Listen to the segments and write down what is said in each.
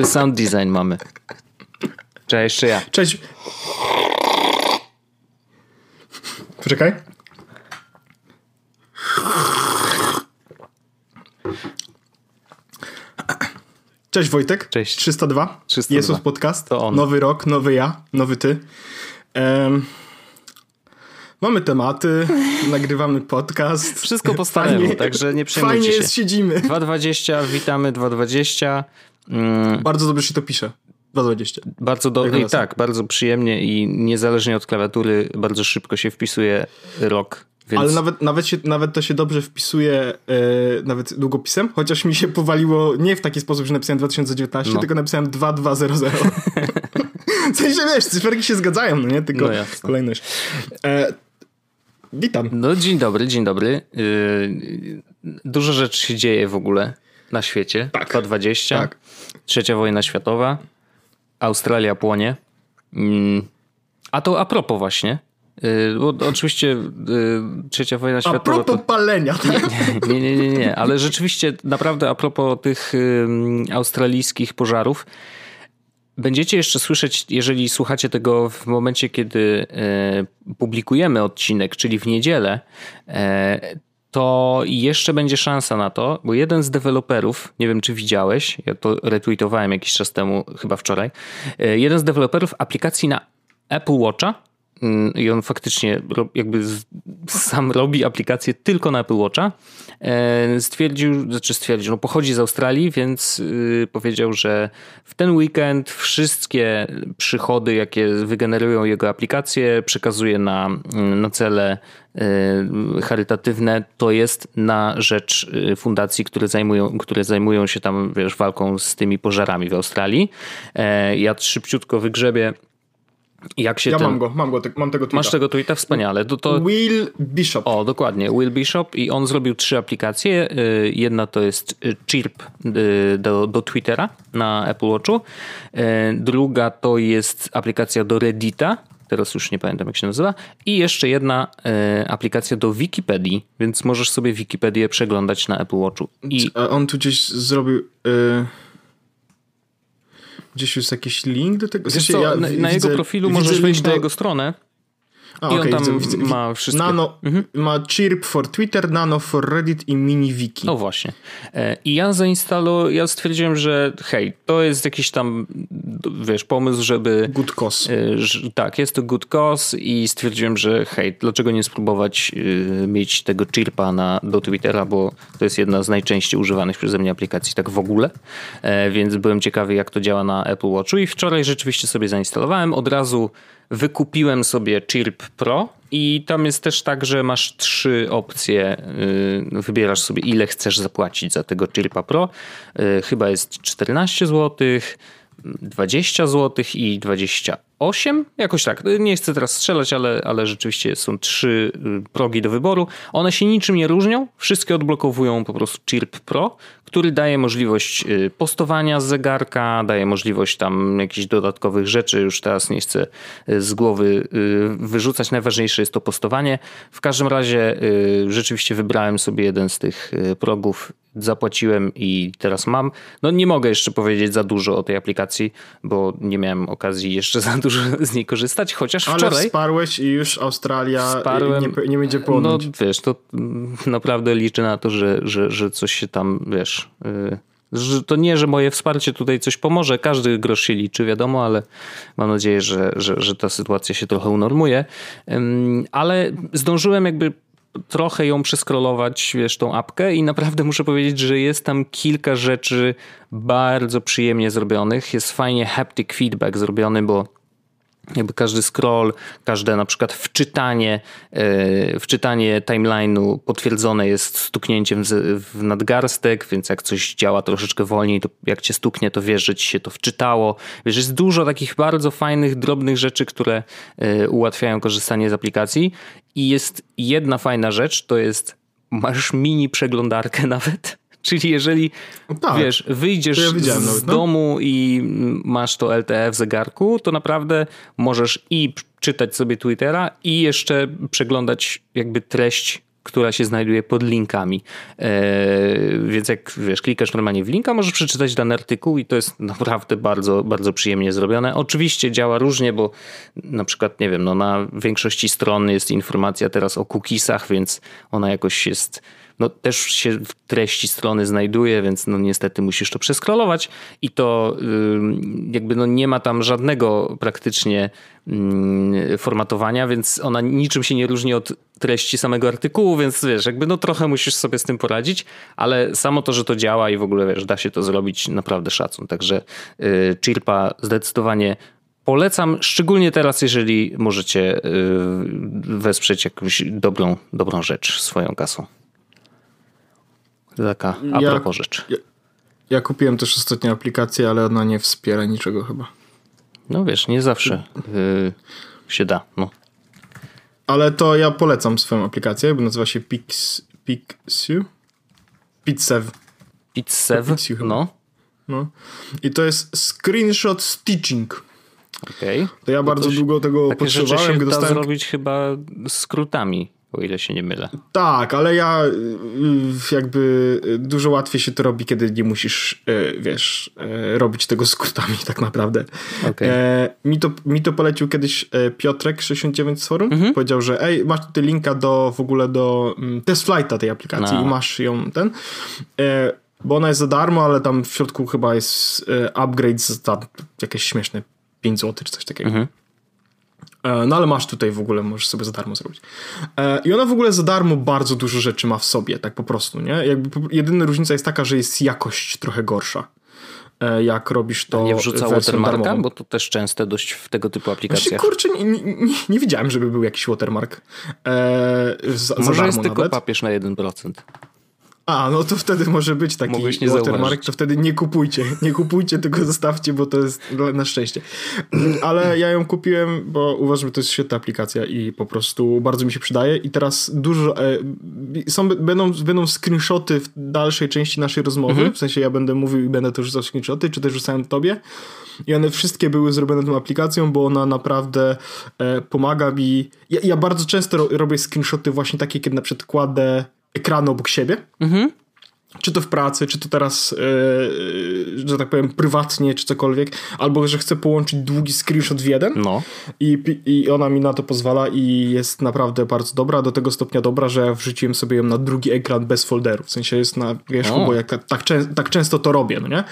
Dobry sound design mamy. Cześć, jeszcze ja. Cześć. Poczekaj. Cześć Wojtek. Cześć. 302. 302. Jezus Podcast. To on. Nowy rok, nowy ja, nowy ty. Em, mamy tematy, nagrywamy podcast. Wszystko po staremu, także nie przejmujcie Fajnie się. jest, siedzimy. 2.20, witamy 2.20. Mm, Bardzo dobrze się to pisze. 220. bardzo do... Jak I nas. tak, bardzo przyjemnie i niezależnie od klawiatury bardzo szybko się wpisuje rok. Więc Ale nawet, nawet, się, nawet to się dobrze wpisuje e, nawet długopisem, chociaż mi się powaliło nie w taki sposób, że napisałem 2019, No. tylko napisałem 2200. w sensie, wiesz, cyferki się zgadzają, no nie? Tylko No kolejność. E, witam. No dzień dobry, dzień dobry. Yy, Dużo rzeczy się dzieje w ogóle na świecie. Tak. 2.20, Tak. trzecia wojna światowa, Australia płonie. Mm, A to a propos właśnie, yy, bo oczywiście yy, trzecia wojna A światowa... propos to... palenia, tak? Nie, nie, nie, nie, ale rzeczywiście naprawdę a propos tych australijskich pożarów, będziecie jeszcze słyszeć, jeżeli słuchacie tego w momencie, kiedy e, publikujemy odcinek, czyli w niedzielę, e, to jeszcze będzie szansa na to, bo jeden z deweloperów, nie wiem czy widziałeś, ja to retweetowałem jakiś czas temu, chyba wczoraj, e, jeden z deweloperów aplikacji na Apple Watcha i on faktycznie jakby sam robi aplikację tylko na Apple Watcha, e, stwierdził, znaczy stwierdził, no pochodzi z Australii, więc y, powiedział, że w ten weekend wszystkie przychody, jakie wygenerują jego aplikacje, przekazuje na, na cele y, charytatywne, to jest na rzecz y, fundacji, które zajmują, które zajmują się tam, wiesz, walką z tymi pożarami w Australii. E, Ja szybciutko wygrzebię jak się Ja ten... mam go, mam go, te- mam tego tweeta. Masz tego tweeta? Wspaniale. To, to... Will Bishop. O, dokładnie. Will Bishop i on zrobił trzy aplikacje. Y, Jedna to jest y, Chirp y, do, do Twittera na Apple Watchu. Druga to jest aplikacja do Reddita. Teraz już nie pamiętam jak się nazywa. I jeszcze jedna aplikacja do Wikipedii, więc możesz sobie Wikipedię przeglądać na Apple Watchu. I A on tu gdzieś zrobił... Y... Gdzieś jest jakiś link do tego? Wiesz co, ja na, na jego profilu możesz wejść na jego stronę. A, I on okej, tam widzę, widzę, ma wszystkie- Nano, Mhm. ma Chirp for Twitter, Nano for Reddit i Mini Wiki. No właśnie. E, I ja zainstalowałem, ja stwierdziłem, że hej, to jest jakiś tam, wiesz, pomysł, żeby... Good cause. że- Tak, jest to good cause i stwierdziłem, że hej, dlaczego nie spróbować e, mieć tego chirpa na, do Twittera, bo to jest jedna z najczęściej używanych przeze mnie aplikacji tak w ogóle, E, więc byłem ciekawy jak to działa na Apple Watchu i wczoraj rzeczywiście sobie zainstalowałem, od razu wykupiłem sobie Chirp Pro i tam jest też tak, że masz trzy opcje. Yy, Wybierasz sobie, ile chcesz zapłacić za tego Chirpa Pro. Yy, Chyba jest 14 zł, 20 zł i 28. Jakoś tak. Nie chcę teraz strzelać, ale, ale rzeczywiście są trzy y, progi do wyboru. One się niczym nie różnią. Wszystkie odblokowują po prostu Chirp Pro, który daje możliwość y, postowania z zegarka, daje możliwość tam jakichś dodatkowych rzeczy. Już teraz nie chcę y, z głowy wyrzucać. Najważniejsze jest to postowanie. W każdym razie rzeczywiście wybrałem sobie jeden z tych progów zapłaciłem i teraz mam. No nie mogę jeszcze powiedzieć za dużo o tej aplikacji, bo nie miałem okazji jeszcze za dużo z niej korzystać, chociaż Ale wczoraj wsparłeś i już Australia Wsparłem. nie, nie będzie no płonąć. wiesz, to naprawdę liczę na to, że, że, że coś się tam, wiesz, yy, że to nie, że moje wsparcie tutaj coś pomoże, każdy grosz się liczy, wiadomo, ale mam nadzieję, że, że, że ta sytuacja się trochę unormuje. Ale zdążyłem jakby trochę ją przeskrolować, wiesz, tą apkę i naprawdę muszę powiedzieć, że jest tam kilka rzeczy bardzo przyjemnie zrobionych. Jest fajnie haptic feedback zrobiony, bo jakby każdy scroll, każde na przykład wczytanie, e, wczytanie timeline'u potwierdzone jest stuknięciem w nadgarstek, więc jak coś działa troszeczkę wolniej, to jak cię stuknie, to wiesz, że ci się to wczytało. Wiesz, jest dużo takich bardzo fajnych, drobnych rzeczy, które e, ułatwiają korzystanie z aplikacji i jest jedna fajna rzecz, to jest masz mini przeglądarkę nawet. Czyli jeżeli No tak. wiesz, wyjdziesz ja z nawet, no. domu i masz to LTE w zegarku, to naprawdę możesz i czytać sobie Twittera i jeszcze przeglądać jakby treść która się znajduje pod linkami. Eee, więc jak wiesz, klikasz normalnie w linka, możesz przeczytać dany artykuł i to jest naprawdę bardzo, bardzo przyjemnie zrobione. Oczywiście działa różnie, bo na przykład, nie wiem, no na większości stron jest informacja teraz o cookiesach, więc ona jakoś jest no, też się w treści strony znajduje, więc no niestety musisz to przeskrolować i to jakby no nie ma tam żadnego praktycznie formatowania, więc ona niczym się nie różni od treści samego artykułu, więc wiesz, jakby no trochę musisz sobie z tym poradzić, ale samo to, że to działa i w ogóle wiesz, da się to zrobić, naprawdę szacun. Także y, Chirpa zdecydowanie polecam, szczególnie teraz, jeżeli możecie y, wesprzeć jakąś dobrą, dobrą rzecz swoją kasą. Taka a ja, propos rzecz. Ja, ja, kupiłem też ostatnią aplikację, ale ona nie wspiera niczego chyba. No wiesz, nie zawsze yy, się da. No. Ale to ja polecam swoją aplikację, bo nazywa się Pix, Pixiu? Pizzev? No. no. I to jest screenshot stitching. Okej. Okay. To ja no bardzo to długo tego potrzebowałem. Takie rzeczy się da zrobić chyba skrótami o ile się nie mylę. Tak, ale ja y, jakby dużo łatwiej się to robi, kiedy nie musisz, y, wiesz, y, robić tego skrótami tak naprawdę. Okay. E, mi, to, mi to polecił kiedyś e, Piotrek 69 z forum. Mhm. Powiedział, że ej, masz tutaj linka do w ogóle do mm, test flighta tej aplikacji no. i masz ją ten. E, bo ona jest za darmo, ale tam w środku chyba jest upgrade za jakieś śmieszne 5 zł czy coś takiego. Mhm. E, no ale masz tutaj w ogóle, możesz sobie za darmo zrobić. E, I ona w ogóle za darmo bardzo dużo rzeczy ma w sobie, tak po prostu, nie? Jakby jedyna różnica jest taka, że jest jakość trochę gorsza. E, jak robisz to. A nie wrzuca watermarka? Bo to też częste dość w tego typu aplikacjach. Właśnie, kurczę, nie, nie, nie, widziałem, żeby był jakiś watermark. E, za, Może za jest tylko papież na 1%. A, no to wtedy może być taki nie watermark, zauważyć. to wtedy nie kupujcie. Nie kupujcie, tylko zostawcie, bo to jest na szczęście. Ale ja ją kupiłem, bo uważam, że to jest świetna aplikacja i po prostu bardzo mi się przydaje. I teraz dużo. E, są, będą, będą screenshoty w dalszej części naszej rozmowy. Mhm. W sensie ja będę mówił i będę też rzucał screenshoty, czy też rzucałem tobie. I one wszystkie były zrobione tą aplikacją, bo ona naprawdę e, pomaga mi. Ja, ja bardzo często ro, robię screenshoty właśnie takie, kiedy na przykład kładę ekranu obok siebie. Mhm czy to w pracy, czy to teraz, yy, że tak powiem, prywatnie, czy cokolwiek, albo że chcę połączyć długi screenshot w jeden. No. I, I ona mi na to pozwala i jest naprawdę bardzo dobra, do tego stopnia dobra, że ja wrzuciłem sobie ją na drugi ekran bez folderu. W sensie jest na wierzchu, bo jak tak, tak, tak, często to robię, no nie?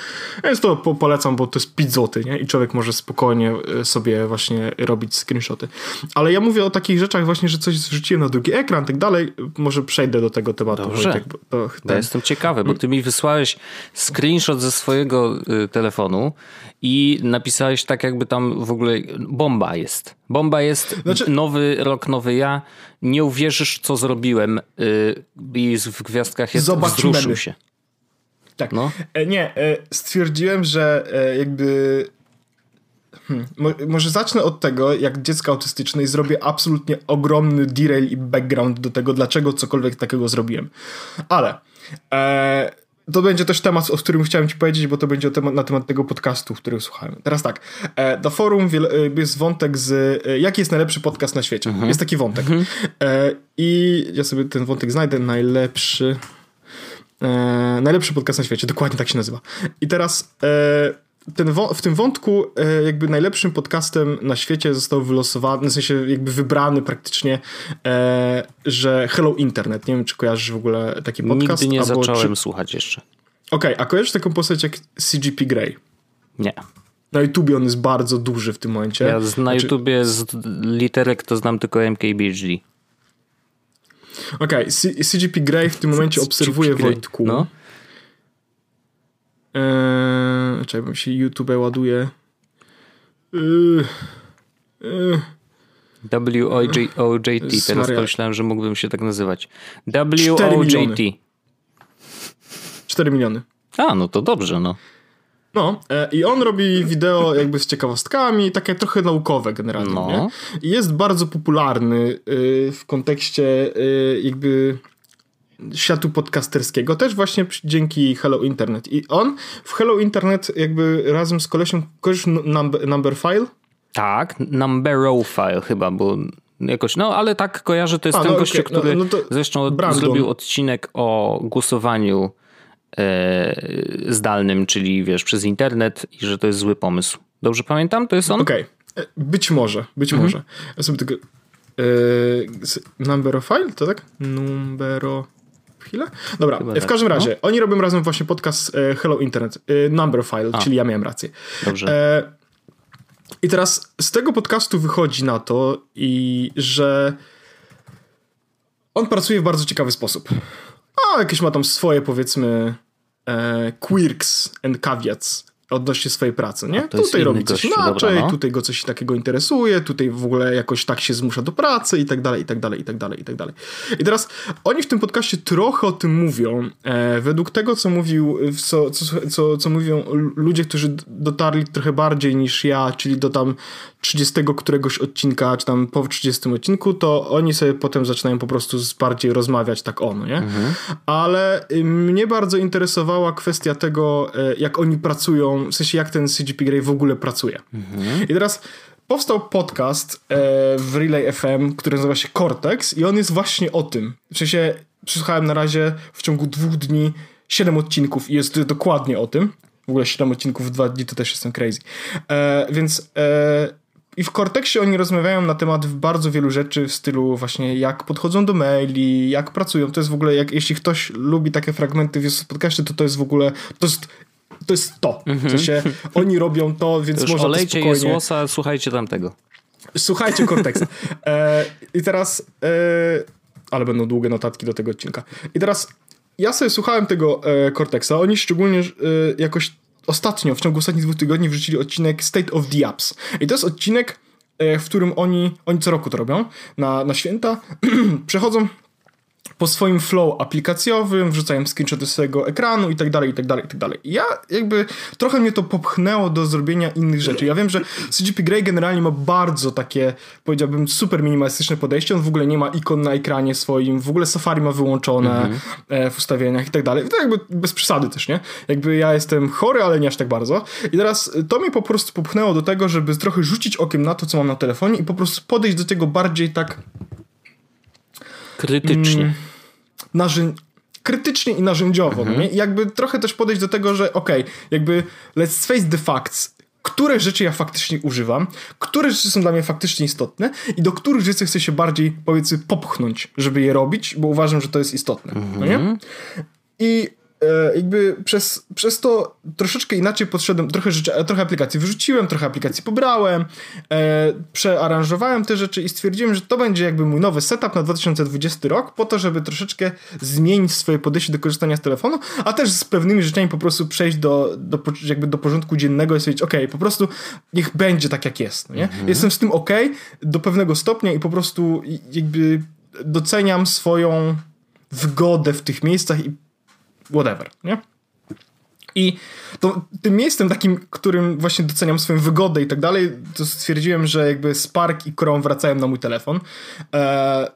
Więc to po, polecam, bo to jest pizzoty, nie? I człowiek może spokojnie e, sobie właśnie robić screenshoty. Ale ja mówię o takich rzeczach właśnie, że coś wrzuciłem na drugi ekran, tak dalej. Może przejdę do tego tematu. Dobrze. Wojtek, bo, to, ten... ja jestem ciekawy ciekawe, bo ty mi wysłałeś screenshot ze swojego y, telefonu i napisałeś tak, jakby tam w ogóle bomba jest. Bomba jest, znaczy... nowy rok, nowy ja. Nie uwierzysz, co zrobiłem. Y, I w gwiazdkach jest Zobacz wzruszył się. Tak. No. E, nie, e, stwierdziłem, że e, jakby Hmm. Może zacznę od tego, jak dziecko autystyczne i zrobię absolutnie ogromny derail i background do tego, dlaczego cokolwiek takiego zrobiłem. Ale e, to będzie też temat, o którym chciałem ci powiedzieć, bo to będzie temat, na temat tego podcastu, który słuchałem. Teraz tak, e, do forum e, jest wątek z e, jaki jest najlepszy podcast na świecie. Mhm. Jest taki wątek. Mhm. E, I ja sobie ten wątek znajdę. Najlepszy e, najlepszy podcast na świecie, dokładnie tak się nazywa. I teraz ten w tym wątku e, jakby najlepszym podcastem na świecie został wylosowany, w sensie jakby wybrany praktycznie, e, że Hello Internet. Nie wiem, czy kojarzysz w ogóle taki podcast. Nigdy nie zacząłem czy... słuchać jeszcze. Okej, okay, a kojarzysz taką postać jak CGP Grey? Nie. Na YouTubie on jest bardzo duży w tym momencie. Ja na znaczy... YouTubie z literek to znam tylko MKBHD. Okej, okay, CGP Grey w tym momencie obserwuje Wojtku. No. Eee, czekaj, się YouTube ładuje. Eee, eee. WOJT, teraz pomyślałem, że mógłbym się tak nazywać. WOJT. 4 miliony. A, no to dobrze, no. No, e, i on robi wideo jakby z ciekawostkami, takie trochę naukowe generalnie, no. nie? I jest bardzo popularny y, w kontekście y, jakby światu podcasterskiego, też właśnie dzięki Hello Internet. I on w Hello Internet jakby razem z kolesią, kojarzysz number, number File? Tak, Numbero File chyba, bo jakoś, no ale tak kojarzę, to jest A, ten no, gościu, okay. który no, no zresztą Brandon. zrobił odcinek o głosowaniu e, zdalnym, czyli wiesz, przez internet i że to jest zły pomysł. Dobrze pamiętam? To jest on? Okej. Okay. E, być może, być mhm. może. Ja sobie tylko... E, number file, to tak? Numbero... Chwilę? Dobra, Chyba w tak. każdym razie, no? oni robią razem właśnie podcast e, Hello Internet, e, Number File, A. czyli ja miałem rację. Dobrze. E, I teraz z tego podcastu wychodzi na to, i że on pracuje w bardzo ciekawy sposób. A jakieś ma tam swoje, powiedzmy, e, quirks and caveats odnośnie swojej pracy, nie? Tutaj robi coś inaczej, dobra, no. tutaj go coś takiego interesuje, tutaj w ogóle jakoś tak się zmusza do pracy i tak dalej, i tak dalej, i tak dalej, i tak dalej. I teraz oni w tym podcaście trochę o tym mówią, e, według tego, co mówił, co, co, co, co mówią ludzie, którzy dotarli trochę bardziej niż ja, czyli do tam 30 któregoś odcinka, czy tam po 30 odcinku, to oni sobie potem zaczynają po prostu bardziej rozmawiać tak ono, nie? Mhm. Ale y, mnie bardzo interesowała kwestia tego, e, jak oni pracują, w sensie jak ten CGP Grey w ogóle pracuje. Mhm. I teraz powstał podcast e, w Relay FM, który nazywa się Cortex i on jest właśnie o tym. W sensie przesłuchałem na razie w ciągu dwóch dni 7 odcinków i jest dokładnie o tym. W ogóle 7 odcinków w dwa dni to też jestem crazy. E, więc e, i w Cortexie oni rozmawiają na temat bardzo wielu rzeczy w stylu właśnie jak podchodzą do maili, jak pracują. To jest w ogóle, jak, jeśli ktoś lubi takie fragmenty w podcaście, to to jest w ogóle, to jest to jest to. W mhm. sensie oni robią to, więc Już można olejcie to spokojnie... Łosa, słuchajcie tamtego. Słuchajcie kontekst. E, I teraz... E, ale będą długie notatki do tego odcinka. I teraz ja sobie słuchałem tego e, Cortexa. Oni szczególnie e, jakoś ostatnio, w ciągu ostatnich dwóch tygodni wrzucili odcinek State of the Apps. I to jest odcinek, e, w którym oni, oni co roku to robią, na, na święta, przechodzą po swoim flow aplikacjowym, wrzucają screenshoty swojego ekranu i tak dalej, i tak dalej, i tak dalej. Ja jakby trochę mnie to popchnęło do zrobienia innych rzeczy. Ja wiem, że CGP Grey generalnie ma bardzo takie, powiedziałbym, super minimalistyczne podejście. On w ogóle nie ma ikon na ekranie swoim, w ogóle Safari ma wyłączone mhm. w ustawieniach i tak dalej. To jakby bez przesady też, nie? Jakby ja jestem chory, ale nie aż tak bardzo. I teraz to mnie po prostu popchnęło do tego, żeby trochę rzucić okiem na to, co mam na telefonie i po prostu podejść do tego bardziej tak krytycznie. Mm, krytycznie i narzędziowo, mhm. nie? I jakby trochę też podejść do tego, że okej, okay, jakby let's face the facts, które rzeczy ja faktycznie używam, które rzeczy są dla mnie faktycznie istotne i do których rzeczy chcę się bardziej, powiedzmy, popchnąć, żeby je robić, bo uważam, że to jest istotne, no nie? Mhm. I jakby przez, przez to troszeczkę inaczej podszedłem, trochę rzeczy, trochę aplikacji wyrzuciłem, trochę aplikacji pobrałem, e, przearanżowałem te rzeczy i stwierdziłem, że to będzie jakby mój nowy setup na 2020 rok, po to, żeby troszeczkę zmienić swoje podejście do korzystania z telefonu, a też z pewnymi rzeczami po prostu przejść do, do, jakby do porządku dziennego i stwierdzić, ok, po prostu niech będzie tak, jak jest, no nie? Mhm. Jestem z tym ok do pewnego stopnia i po prostu jakby doceniam swoją wygodę w tych miejscach i whatever, nie? I to, tym miejscem takim, którym właśnie doceniam swoją wygodę i tak dalej, to stwierdziłem, że jakby Spark i Chrome wracają na mój telefon. E,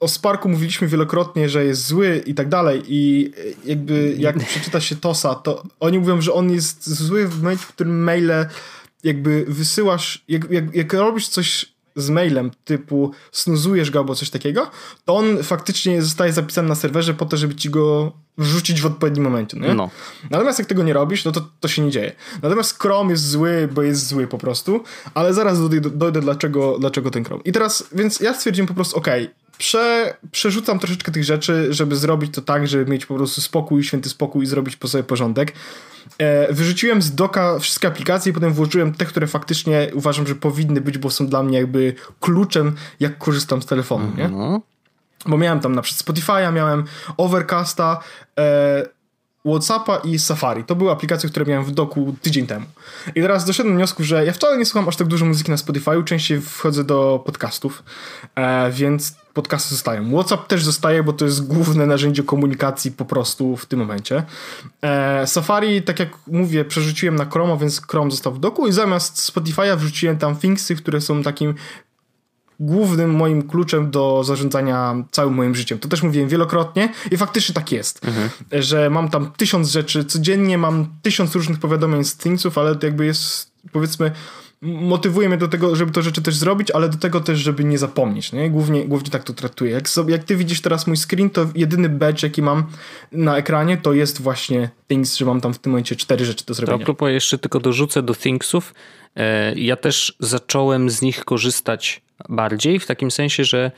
o Sparku mówiliśmy wielokrotnie, że jest zły i tak dalej i jakby jak przeczyta się TOSa, to oni mówią, że on jest zły w momencie, w którym maile jakby wysyłasz, jak, jak, jak robisz coś z mailem typu snuzujesz go albo coś takiego, to on faktycznie zostaje zapisany na serwerze po to, żeby ci go wrzucić w odpowiednim momencie. Nie? No. Natomiast jak tego nie robisz, no to to się nie dzieje. Natomiast Chrome jest zły, bo jest zły po prostu, ale zaraz dojdę, dojdę dlaczego, dlaczego ten Chrome. I teraz, więc ja stwierdziłem po prostu, ok, prze, przerzucam troszeczkę tych rzeczy, żeby zrobić to tak, żeby mieć po prostu spokój, święty spokój i zrobić po sobie porządek. E, wyrzuciłem z doka wszystkie aplikacje i potem włożyłem te, które faktycznie uważam, że powinny być, bo są dla mnie jakby kluczem, jak korzystam z telefonu, nie? Mhm. Bo miałem tam na przykład Spotify'a, miałem Overcasta, e, Whatsappa i Safari. To były aplikacje, które miałem w doku tydzień temu. I teraz doszedłem do wniosku, że ja wcale nie słucham aż tak dużo muzyki na Spotify'u, częściej wchodzę do podcastów, e, więc podcasty zostają. WhatsApp też zostaje, bo to jest główne narzędzie komunikacji po prostu w tym momencie. E, Safari, tak jak mówię, przerzuciłem na Chrome, więc Chrome został w doku i zamiast Spotify'a wrzuciłem tam Thingsy, które są takim głównym moim kluczem do zarządzania całym moim życiem. To też mówiłem wielokrotnie i faktycznie tak jest, mhm. że mam tam tysiąc rzeczy, codziennie mam tysiąc różnych powiadomień z Thingsów, ale to jakby jest powiedzmy motywuje mnie do tego, żeby to rzeczy też zrobić, ale do tego też, żeby nie zapomnieć, nie? Głównie, głównie tak to traktuję. Jak, sobie, jak ty widzisz teraz mój screen, to jedyny badge, jaki mam na ekranie, to jest właśnie Things, że mam tam w tym momencie cztery rzeczy do zrobienia. To a propos jeszcze tylko dorzucę do Thingsów. E, ja też zacząłem z nich korzystać bardziej, w takim sensie, że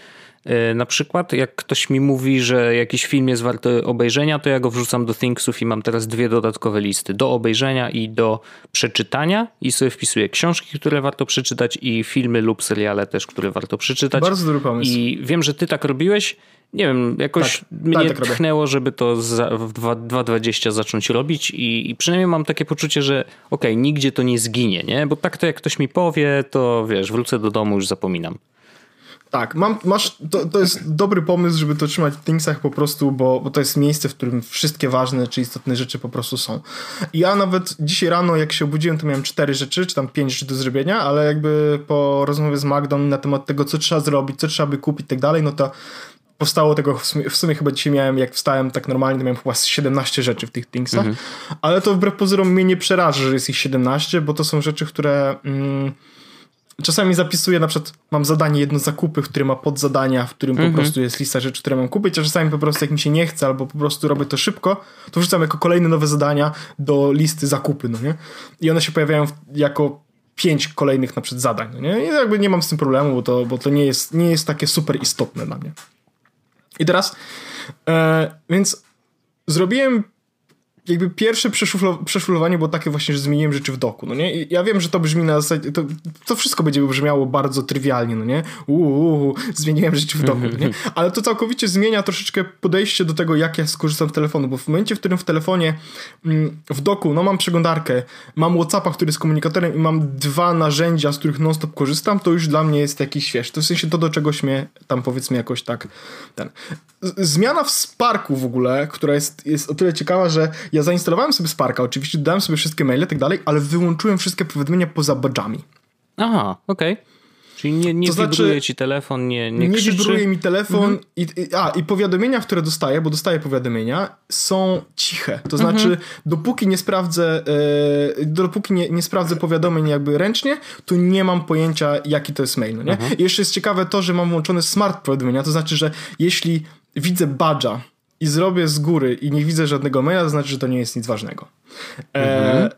E, na przykład, jak ktoś mi mówi, że jakiś film jest warty obejrzenia, to ja go wrzucam do Thingsów i mam teraz dwie dodatkowe listy: do obejrzenia i do przeczytania. I sobie wpisuję książki, które warto przeczytać, i filmy lub seriale też, które warto przeczytać. Bardzo dobry pomysł. I wiem, że ty tak robiłeś. Nie wiem, jakoś tak, mnie tak, tak tchnęło, żeby to za, w 2.20 zacząć robić i, i, przynajmniej mam takie poczucie, że okej, okay, nigdzie to nie zginie, nie? Bo tak to jak ktoś mi powie, to wiesz, wrócę do domu, już zapominam. Tak, mam, masz, to, to jest dobry pomysł, żeby to trzymać w Thingsach po prostu, bo, bo to jest miejsce, w którym wszystkie ważne czy istotne rzeczy po prostu są. I ja nawet dzisiaj rano, jak się obudziłem, to miałem cztery rzeczy, czy tam pięć rzeczy do zrobienia, ale jakby po rozmowie z Magdą na temat tego, co trzeba zrobić, co trzeba by kupić i tak dalej, no to powstało tego, w sumie, w sumie, chyba dzisiaj miałem, jak wstałem tak normalnie, to miałem chyba 17 rzeczy w tych Thingsach, mhm. ale to wbrew pozorom mnie nie przeraża, że jest ich 17, bo to są rzeczy, które... Mm, Czasami zapisuję, na przykład mam zadanie jedno zakupy, w którym ma podzadania, w którym mm -hmm. po mhm. prostu jest lista rzeczy, które mam kupić, a czasami po prostu jak mi się nie chce, albo po prostu robię to szybko, to wrzucam jako kolejne nowe zadania do listy zakupy, no nie? I one się pojawiają jako pięć kolejnych na przykład zadań, no nie? I jakby nie mam z tym problemu, bo to, bo to nie, jest, nie jest takie super istotne dla mnie. I teraz, e, więc zrobiłem jakby pierwsze przeszuflowanie było takie właśnie, że zmieniłem rzeczy w doku, no nie? I ja wiem, że to brzmi na zasadzie, to, to wszystko będzie brzmiało bardzo trywialnie, no nie? Uuu, zmieniłem rzeczy w doku, no nie? Ale to całkowicie zmienia troszeczkę podejście do tego, jak ja skorzystam z telefonu, bo w momencie, w którym w telefonie, mm, w doku, no mam przeglądarkę, mam Whatsappa, który jest komunikatorem i mam dwa narzędzia, z których non-stop korzystam, to już dla mnie jest jakiś śwież. To w sensie to, do czegoś mnie tam powiedzmy jakoś tak ten. Zmiana w Sparku w ogóle, która jest, jest o tyle ciekawa, że ja zainstalowałem sobie Sparka, oczywiście dodałem sobie wszystkie maile i tak dalej, ale wyłączyłem wszystkie powiadomienia poza badżami. Aha, okej. Okay. Czyli nie, nie to znaczy, ci telefon, nie Nie, nie wibruje mi telefon mhm. i, i, a, i powiadomienia, które dostaję, bo dostaję powiadomienia, są ciche. To znaczy, mhm. dopóki nie sprawdzę e, dopóki nie, nie sprawdzę powiadomień jakby ręcznie, to nie mam pojęcia, jaki to jest mail, no nie? Mhm. I jeszcze jest ciekawe to, że mam włączone smart powiadomienia, to znaczy, że jeśli widzę badża i zrobię z góry i nie widzę żadnego maila, to znaczy, że to nie jest nic ważnego. E, mhm.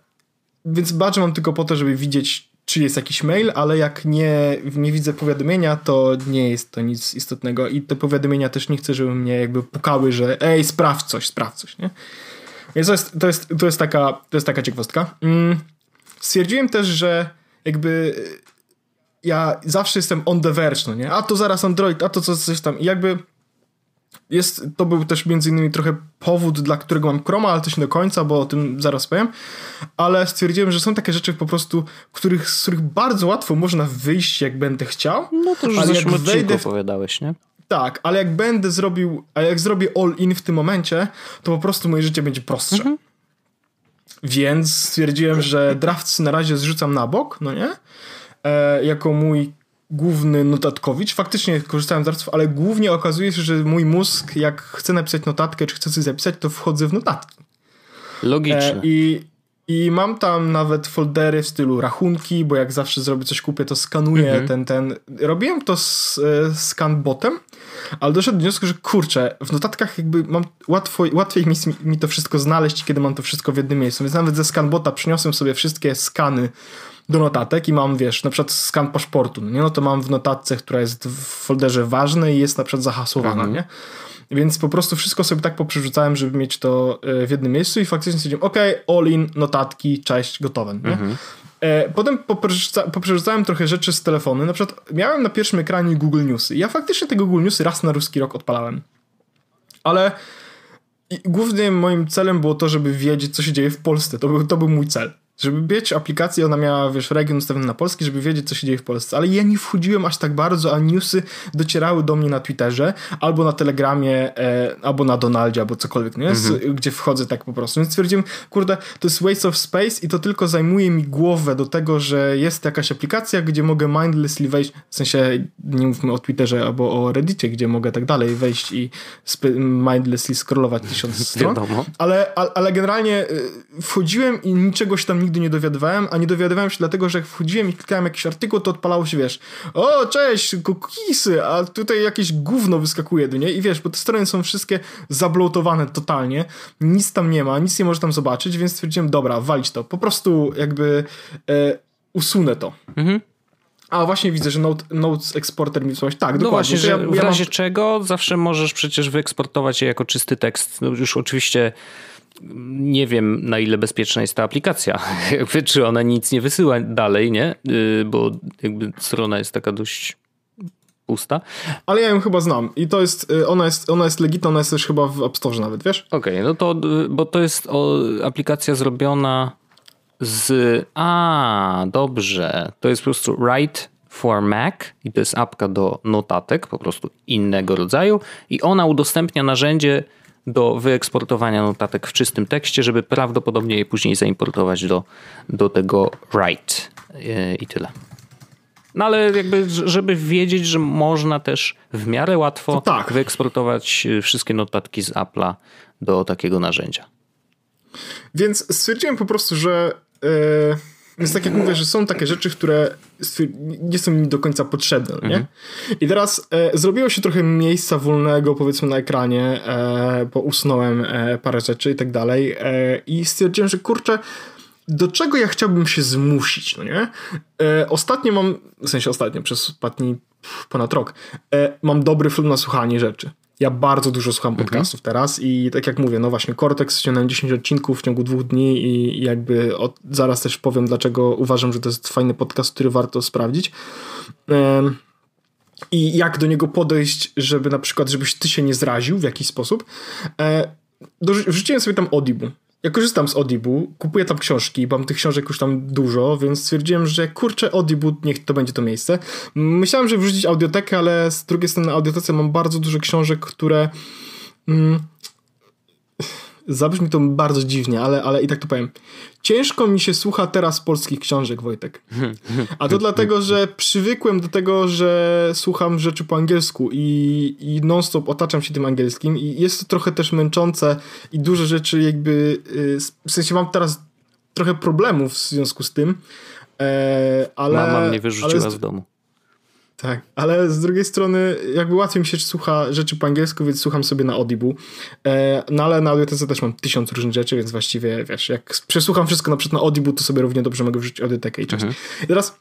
Więc badge mam tylko po to, żeby widzieć, czy jest jakiś mail, ale jak nie, nie widzę powiadomienia, to nie jest to nic istotnego i te powiadomienia też nie chcę, żeby mnie jakby pukały, że ej, sprawdź coś, sprawdź coś, nie? Więc to jest, to jest, to jest, taka, to jest taka ciekawostka. Mm. Stwierdziłem też, że jakby ja zawsze jestem on the verge, no nie? A to zaraz Android, a to coś tam. I jakby jest, to był też między innymi trochę powód, dla którego mam Chroma, ale też nie do końca, bo o tym zaraz powiem. Ale stwierdziłem, że są takie rzeczy po prostu, których, z których bardzo łatwo można wyjść, jak będę chciał. No to już ale jak wejdę w... opowiadałeś, nie? Tak, ale jak będę zrobił, a jak zrobię all in w tym momencie, to po prostu moje życie będzie prostsze. Mhm. Więc stwierdziłem, że drafts na razie zrzucam na bok, no nie? E, jako mój główny notatkowicz. Faktycznie korzystałem z artów, ale głównie okazuje się, że mój mózg, jak chce napisać notatkę, czy chce coś zapisać, to wchodzę w notatki. Logiczne. E, I i mam tam nawet foldery w stylu rachunki, bo jak zawsze zrobię coś kupię, to skanuję mhm. ten, ten. Robiłem to z e, scanbotem, ale doszedłem do wniosku, że kurczę, w notatkach jakby mam łatwo, łatwiej mi, mi to wszystko znaleźć, kiedy mam to wszystko w jednym miejscu. Więc nawet ze scanbota przyniosłem sobie wszystkie skany do notatek i mam, wiesz, na przykład skan paszportu, no nie? No to mam w notatce, która jest w folderze ważne i jest na przykład zahasłowana, mhm. nie? Więc po prostu wszystko sobie tak poprzerzucałem, żeby mieć to e, w jednym miejscu i faktycznie stwierdziłem, ok, all in, notatki, cześć, gotowe, nie? Mhm. E, potem poprzerzucałem trochę rzeczy z telefonu. Na przykład miałem na pierwszym ekranie Google Newsy. Ja faktycznie tego Google Newsy raz na ruski rok odpalałem. Ale głównym moim celem było to, żeby wiedzieć, co się dzieje w Polsce. To był, to był mój cel. Żeby mieć aplikację, ona miała, wiesz, region ustawiony na polski, żeby wiedzieć, co się dzieje w Polsce. Ale ja nie wchodziłem aż tak bardzo, a newsy docierały do mnie na Twitterze, albo na Telegramie, e, albo na Donaldzie, albo cokolwiek, nie? Mhm. gdzie wchodzę tak po prostu. Więc stwierdziłem, kurde, to jest waste of space i to tylko zajmuje mi głowę do tego, że jest jakaś aplikacja, gdzie mogę mindlessly wejść, w sensie nie mówmy o Twitterze albo o Reddicie, gdzie mogę tak dalej wejść i mindlessly scrollować tysiąc stron. Ale, ale, ale generalnie e, wchodziłem i niczegoś tam nigdy nie dowiadywałem, a nie dowiadywałem się dlatego, że jak wchodziłem i klikałem jakiś artykuł, to odpalało się, wiesz, o, cześć, cookiesy, a tutaj jakieś gówno wyskakuje, nie? I wiesz, bo te strony są wszystkie zablotowane totalnie, nic tam nie ma, nic nie może tam zobaczyć, więc stwierdziłem, dobra, walić to, po prostu jakby e, usunę to. Mhm. A właśnie widzę, że Note, Notes Exporter mi coś. Tak, no dokładnie. Właśnie, że ja, w razie mam... czego zawsze możesz przecież wyeksportować je jako czysty tekst. No już oczywiście nie wiem, na ile bezpieczna jest ta aplikacja. Jakby, czy ona nic nie wysyła dalej, nie? Y, bo jakby strona jest taka dość pusta. Ale ja ją chyba znam i to jest, y, ona jest, ona jest legitna, ona jest też chyba w App Store nawet, wiesz? Okej, okay, no to, y, bo to jest o, aplikacja zrobiona z, a, dobrze, to jest po prostu Write for Mac i to jest apka do notatek, po prostu innego rodzaju i ona udostępnia narzędzie do wyeksportowania notatek w czystym tekście, żeby prawdopodobnie je później zaimportować do, do tego write i tyle. No ale jakby, żeby wiedzieć, że można też w miarę łatwo tak. wyeksportować wszystkie notatki z Apple'a do takiego narzędzia. Więc stwierdziłem po prostu, że yy więc tak jak mówię, że są takie rzeczy, które nie są mi do końca potrzebne, nie? Mhm. I teraz e, zrobiło się trochę miejsca wolnego, powiedzmy, na ekranie, e, bo usunąłem e, parę rzeczy i tak dalej e, i stwierdziłem, że kurczę, do czego ja chciałbym się zmusić, no nie? E, ostatnio mam, w sensie ostatnio, przez ostatni ponad rok, e, mam dobry film na słuchanie rzeczy. Ja bardzo dużo słucham mhm. podcastów mhm. teraz i tak jak mówię, no właśnie Cortex ściągnąłem 10 odcinków w ciągu dwóch dni i jakby od, zaraz też powiem, dlaczego uważam, że to jest fajny podcast, który warto sprawdzić. Um, i jak do niego podejść, żeby na przykład, żebyś ty się nie zraził w jakiś sposób. E, wrzuciłem sobie tam Audible. Ja korzystam z Audible, kupuję tam książki, mam tych książek już tam dużo, więc stwierdziłem, że kurczę, Audible, niech to będzie to miejsce. Myślałem, że wrzucić audiotekę, ale z drugiej strony na audiotece mam bardzo dużo książek, które... Mm, zabrzmi to bardzo dziwnie, ale, ale i tak to powiem. Ciężko mi się słucha teraz polskich książek, Wojtek. A to dlatego, że przywykłem do tego, że słucham rzeczy po angielsku i, i non-stop otaczam się tym angielskim i jest to trochę też męczące i duże rzeczy jakby, y, w sensie mam teraz trochę problemów w związku z tym, e, ale... Mama mnie wyrzuciła ale, z domu. Tak, ale z drugiej strony jakby łatwiej mi się słucha rzeczy po angielsku, więc słucham sobie na Audible. E, no ale na audiotece też mam tysiąc różnych rzeczy, więc właściwie wiesz, jak przesłucham wszystko na przykład na Audible, to sobie równie dobrze mogę wrzucić audiotekę i czas. Mhm. I teraz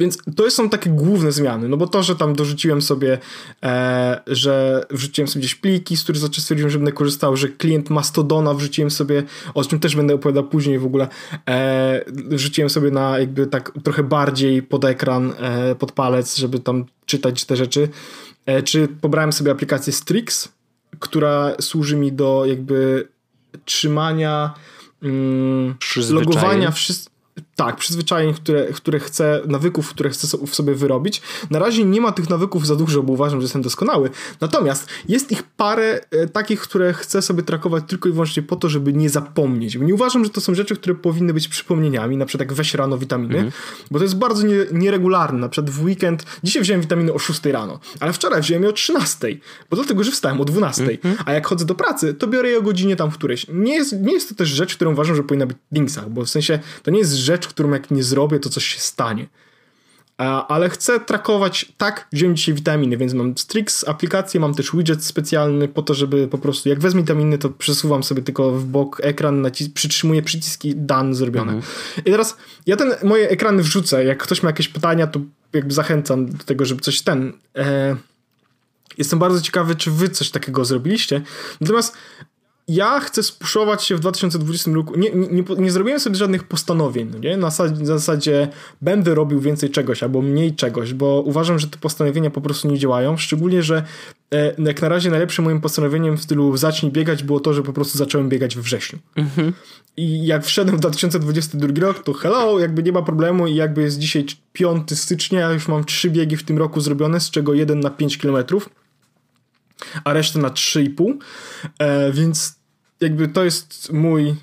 więc to są takie główne zmiany, no bo to, że tam dorzuciłem sobie, e, że wrzuciłem sobie gdzieś pliki, z których zacząłem stwierdziłem, że będę korzystał, że klient Mastodona wrzuciłem sobie, o czym też będę opowiadał później w ogóle, e, wrzuciłem sobie na jakby tak trochę bardziej pod ekran, e, pod palec, żeby tam czytać te rzeczy. E, czy pobrałem sobie aplikację Strix, która służy mi do jakby trzymania, mm, logowania wszystkich tak, przyzwyczajeń, które, które chcę, nawyków, które chcę w sobie wyrobić. Na razie nie ma tych nawyków za dużo, bo uważam, że jestem doskonały. Natomiast jest ich parę e, takich, które chcę sobie trakować tylko i wyłącznie po to, żeby nie zapomnieć. Bo nie uważam, że to są rzeczy, które powinny być przypomnieniami, na przykład jak weź rano witaminy, mm. bo to jest bardzo nie, nieregularne. Na przykład w weekend, dzisiaj wziąłem witaminy o 6 rano, ale wczoraj wziąłem je o 13, bo dlatego, że wstałem o 12. Mm -hmm. A jak chodzę do pracy, to biorę je o godzinie tam w którejś. Nie jest, nie jest to też rzecz, którą uważam, że powinna być w linksach, bo w sensie to nie jest rzecz, którą jak nie zrobię, to coś się stanie. Ale chcę trakować, tak, wziąłem dzisiaj witaminy, więc mam Strix aplikację, mam też widget specjalny po to, żeby po prostu, jak wezmę witaminy, to przesuwam sobie tylko w bok ekran, nacis- przytrzymuję przyciski, done, zrobione. Mhm. I teraz ja ten, moje ekrany wrzucę, jak ktoś ma jakieś pytania, to jakby zachęcam do tego, żeby coś ten... E, Jestem bardzo ciekawy, czy wy coś takiego zrobiliście. Natomiast ja chcę spuszować się w 2020 roku. Nie, nie, nie, zrobiłem sobie żadnych postanowień, no nie? Na zasadzie, na zasadzie będę robił więcej czegoś albo mniej czegoś, bo uważam, że te postanowienia po prostu nie działają. Szczególnie, że e, jak na razie najlepszym moim postanowieniem w stylu zacznij biegać było to, że po prostu zacząłem biegać we wrześniu. Mhm. I jak wszedłem w 2022 rok, to hello, jakby nie ma problemu i jakby jest dzisiaj 5 stycznia, ja już mam trzy biegi w tym roku zrobione, z czego jeden na 5 kilometrów a resztę na 3,5. E, więc jakby to jest mój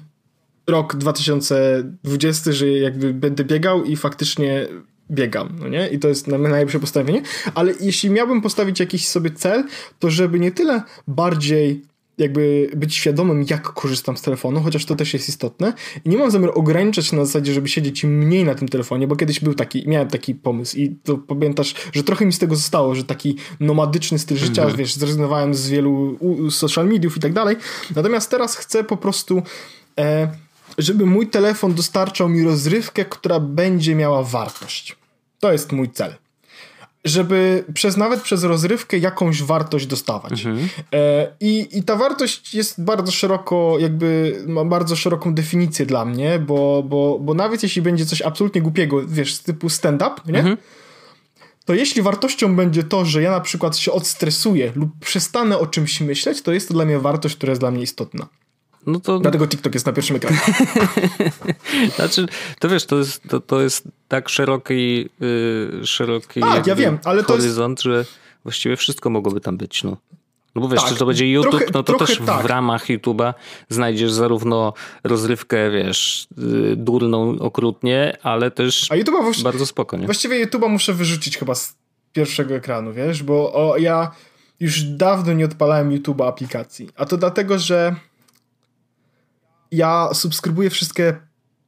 rok 2020, że jakby będę biegał i faktycznie biegam, no nie? I to jest najlepsze postawienie, ale jeśli miałbym postawić jakiś sobie cel, to żeby nie tyle bardziej jakby być świadomym, jak korzystam z telefonu, chociaż to też jest istotne. I nie mam zamiaru ograniczać na zasadzie, żeby siedzieć mniej na tym telefonie, bo kiedyś był taki, miałem taki pomysł i to pamiętasz, że trochę mi z tego zostało, że taki nomadyczny styl życia, mhm. wiesz, zrezygnowałem z wielu social mediów i tak dalej. Natomiast teraz chcę po prostu e, żeby mój telefon dostarczał mi rozrywkę, która będzie miała wartość. To jest mój cel żeby przez nawet przez rozrywkę jakąś wartość dostawać. Mhm. E, i, I ta wartość jest bardzo szeroko, jakby ma bardzo szeroką definicję dla mnie, bo, bo, bo nawet jeśli będzie coś absolutnie głupiego, wiesz, z typu stand-up, nie? Mhm. To jeśli wartością będzie to, że ja na przykład się odstresuję lub przestanę o czymś myśleć, to jest to dla mnie wartość, która jest dla mnie istotna. No to... Dlatego TikTok jest na pierwszym ekranie. znaczy, to wiesz, to jest, to, to jest tak szeroki, yy, szeroki tak, ja wiem, ale horyzont, to jest... że właściwie wszystko mogłoby tam być, no. No bo wiesz, tak, czy to będzie YouTube, trochę, no to też tak. w ramach YouTube'a znajdziesz zarówno rozrywkę, wiesz, yy, durną okrutnie, ale też A bardzo spokojnie. Właściwie YouTube'a muszę wyrzucić chyba z pierwszego ekranu, wiesz, bo o, ja już dawno nie odpalałem YouTube'a aplikacji. A to dlatego, że ja subskrybuję wszystkie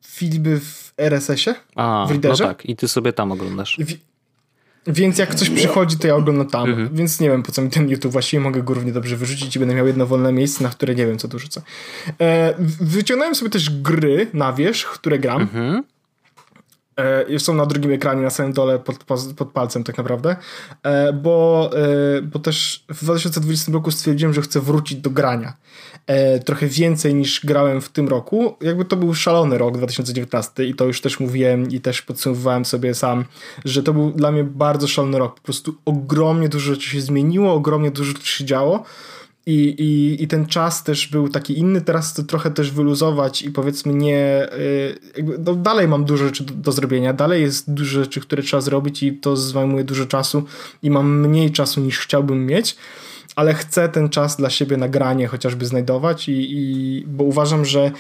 filmy w RSS-ie, A, w Readerze. No tak, i ty sobie tam oglądasz. więc jak coś przychodzi, to ja oglądam tam. Mhm. Więc nie wiem, po co mi ten YouTube. Właściwie mogę go równie dobrze wyrzucić i będę miał jedno wolne miejsce, na które nie wiem, co tu rzucę. E, wyciągnąłem sobie też gry na wierzch, które gram. Mhm. E, są na drugim ekranie, na samym dole, pod, pod palcem tak naprawdę, e, bo, e, bo też w 2020 roku stwierdziłem, że chcę wrócić do grania. Trochę więcej niż grałem w tym roku. Jakby to był szalony rok 2019 i to już też mówiłem i też podsumowywałem sobie sam, że to był dla mnie bardzo szalony rok. Po prostu ogromnie dużo rzeczy się zmieniło, ogromnie dużo rzeczy się działo. I, i, I ten czas też był taki inny, teraz to trochę też wyluzować i powiedzmy nie. Y, jakby, no dalej mam dużo rzeczy do, do, zrobienia, dalej jest dużo rzeczy, które trzeba zrobić i to zajmuje dużo czasu i mam mniej czasu niż chciałbym mieć, ale chcę ten czas dla siebie nagranie chociażby znajdować i, i bo uważam, że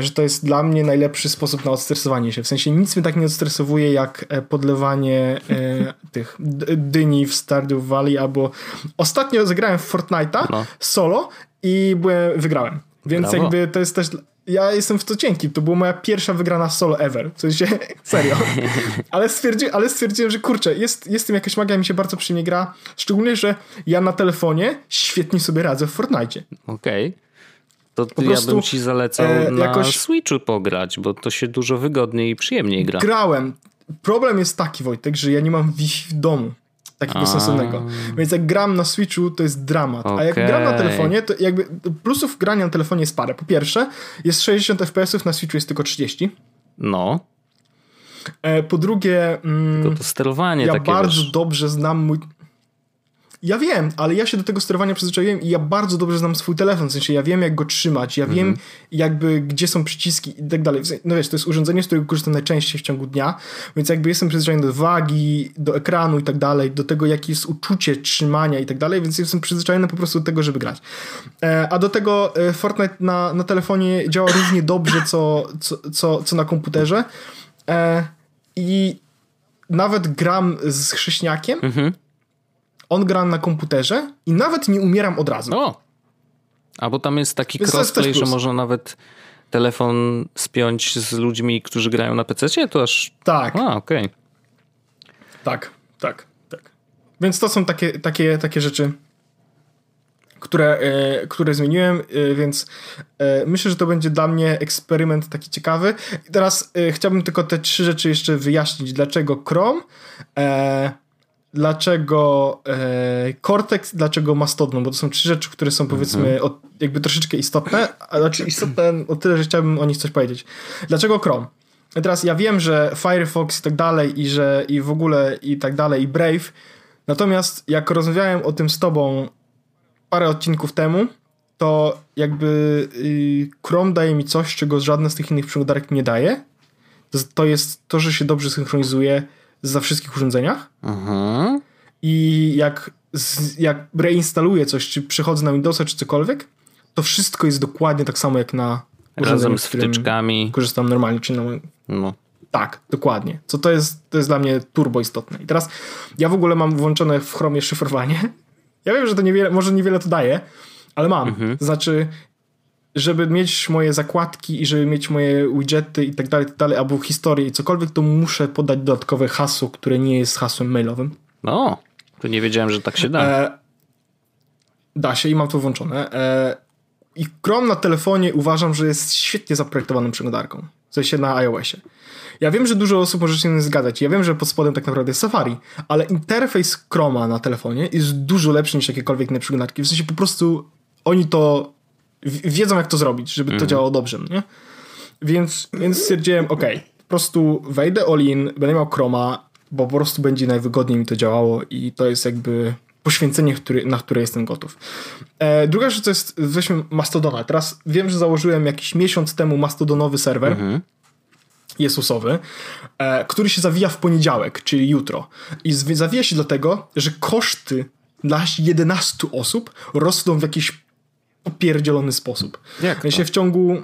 że to jest dla mnie najlepszy sposób na odstresowanie się. W sensie nic mnie tak nie odstresowuje jak e, podlewanie e, tych dyni w Stardew Valley albo ostatnio zagrałem w Fortnite'a no. solo i byłem, wygrałem. Więc Brawo. jakby to jest też ja jestem w to cienki. To była moja pierwsza wygrana solo ever. W sensie, serio. Ale, stwierdzi, ale stwierdziłem, że kurczę, jest, jest tym jakaś magia, mi się bardzo przyjemnie gra. Szczególnie, że ja na telefonie świetnie sobie radzę w Fortnite. Okej. Okay. To po ja bym ci zalecał e, na jakoś... Switchu pograć, bo to się dużo wygodniej i przyjemniej gra. Grałem. Problem jest taki, Wojtek, że ja nie mam Wi-Fi w domu takiego A. sensownego. Więc jak gram na Switchu, to jest dramat. Okay. A jak gram na telefonie, to jakby plusów grania na telefonie jest parę. Po pierwsze, jest 60 FPS, na Switchu jest tylko 30. No. E, po drugie, mm, tylko to sterowanie ja takie bardzo wiesz. dobrze znam mój ja wiem, ale ja się do tego sterowania przyzwyczaiłem i ja bardzo dobrze znam swój telefon, w sensie ja wiem jak go trzymać, ja wiem mhm. jakby gdzie są przyciski i tak dalej. No wiesz, to jest urządzenie, z którego korzystam najczęściej w ciągu dnia, więc jakby jestem przyzwyczajony do wagi, do ekranu i tak dalej, do tego jakie jest uczucie trzymania i tak dalej, więc jestem przyzwyczajony po prostu do tego, żeby grać. E, a do tego e, Fortnite na, na telefonie działa równie dobrze co, co, co, co na komputerze e, i nawet gram z chrześniakiem, mhm on gra na komputerze i nawet nie umieram od razu. O! A bo tam jest taki Więc crossplay, jest że można nawet telefon spiąć z ludźmi, którzy grają na PC, to aż... Tak. A, okej. Okay. Tak, tak, tak. Więc to są takie, takie, takie rzeczy, które, e, które zmieniłem, e, więc e, myślę, że to będzie dla mnie eksperyment taki ciekawy. I teraz chciałbym tylko te trzy rzeczy jeszcze wyjaśnić. Dlaczego Chrome? Dlaczego e, Cortex, dlaczego Mastodon, bo to są trzy rzeczy, które są powiedzmy mhm. od, jakby troszeczkę istotne, a znaczy istotne o tyle, że chciałbym o nich coś powiedzieć. Dlaczego Chrome? teraz ja wiem, że Firefox i tak dalej i że i w ogóle i tak dalej i Brave, natomiast jak rozmawiałem o tym z tobą parę odcinków temu, to jakby y, Chrome daje mi coś, czego żadne z tych innych przeglądarek nie daje. To jest to, że się dobrze synchronizuje za wszystkich urządzeniach. Mhm. I jak, jak reinstaluję coś, czy przechodzę na Windowsa, czy cokolwiek, to wszystko jest dokładnie tak samo jak na Razem z wtyczkami. Korzystam normalnie, czy na... No. Tak, dokładnie. Co to jest, to jest dla mnie turbo istotne. I teraz ja w ogóle mam włączone w Chromie szyfrowanie. Ja wiem, że to niewiele, może niewiele to daje, ale mam. Mhm. Znaczy, żeby mieć moje zakładki i żeby mieć moje widgety i tak dalej, tak dalej, albo historię i cokolwiek, to muszę podać dodatkowe hasło, które nie jest hasłem mailowym. No, to nie wiedziałem, że tak się da. E, da się i mam to włączone. E, I Chrome na telefonie uważam, że jest świetnie zaprojektowaną przeglądarką. W sensie na iOSie. Ja wiem, że dużo osób może się nie zgadzać. Ja wiem, że pod spodem tak naprawdę jest Safari, ale interfejs Chroma na telefonie jest dużo lepszy niż jakiekolwiek inne przeglądarki. W sensie po prostu oni to wiedzą, jak to zrobić, żeby to mhm. działało dobrze, nie? Więc, więc stwierdziłem, ok, po prostu wejdę all in, będę miał Chroma, bo po prostu będzie najwygodniej mi to działało i to jest jakby poświęcenie, który, na które jestem gotów. E, druga rzecz to jest, weźmy Mastodona. Teraz wiem, że założyłem jakiś miesiąc temu mastodonowy serwer. Mhm. Jezusowy, e, który się zawija w poniedziałek, czyli jutro. I zawija się dlatego, że koszty dla 11 osób rosną w jakiś popierdzielony sposób. Jak to? się w ciągu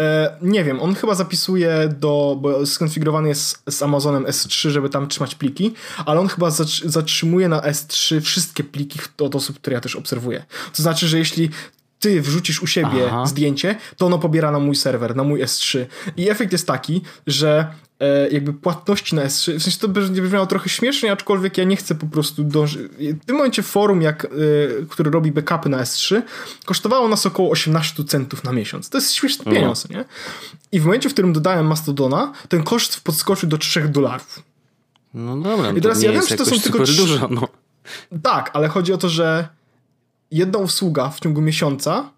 e, nie wiem, on chyba zapisuje do, bo skonfigurowany jest z Amazonem S3, żeby tam trzymać pliki, ale on chyba zatrzymuje na S3 wszystkie pliki od osób, które ja też obserwuję. To znaczy, że jeśli ty wrzucisz u siebie Aha. zdjęcie, to ono pobiera na mój serwer, na mój S3. I efekt jest taki, że e, jakby płatności na S3, w sensie to będzie brzmiało trochę śmiesznie, aczkolwiek ja nie chcę po prostu dążyć. W tym momencie forum, jak, e, który robi backupy na S3, kosztowało nas około 18 centów na miesiąc. To jest śmieszny mhm. pieniądz, nie? I w momencie, w którym dodałem Mastodona, ten koszt podskoczył do 3 dolarów. No dobra, I teraz ja wiem, że to są tylko 3... dużo, no. Tak, ale chodzi o to, że jedna usługa w ciągu miesiąca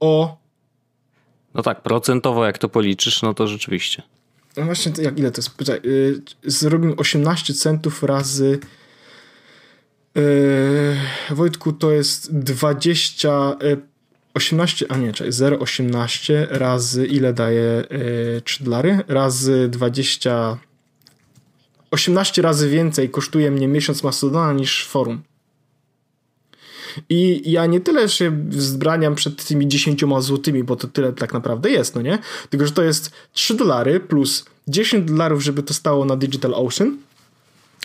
o. No tak, procentowo jak to policzysz, no to rzeczywiście. No właśnie, jak ile to jest? Poczekaj, yy, zrobimy 18 centów razy. Yy, Wojtku, to jest 20. Yy, 18, a nie, czekaj, 0,18 razy ile daje yy, 3 dolary? Razy 20. 18 razy więcej kosztuje mnie miesiąc Mastodona niż forum. I ja nie tyle się wzbraniam przed tymi 10 złotymi, bo to tyle tak naprawdę jest, no nie? Tylko, że to jest 3 dolary plus 10 dolarów, żeby to stało na Digital Ocean.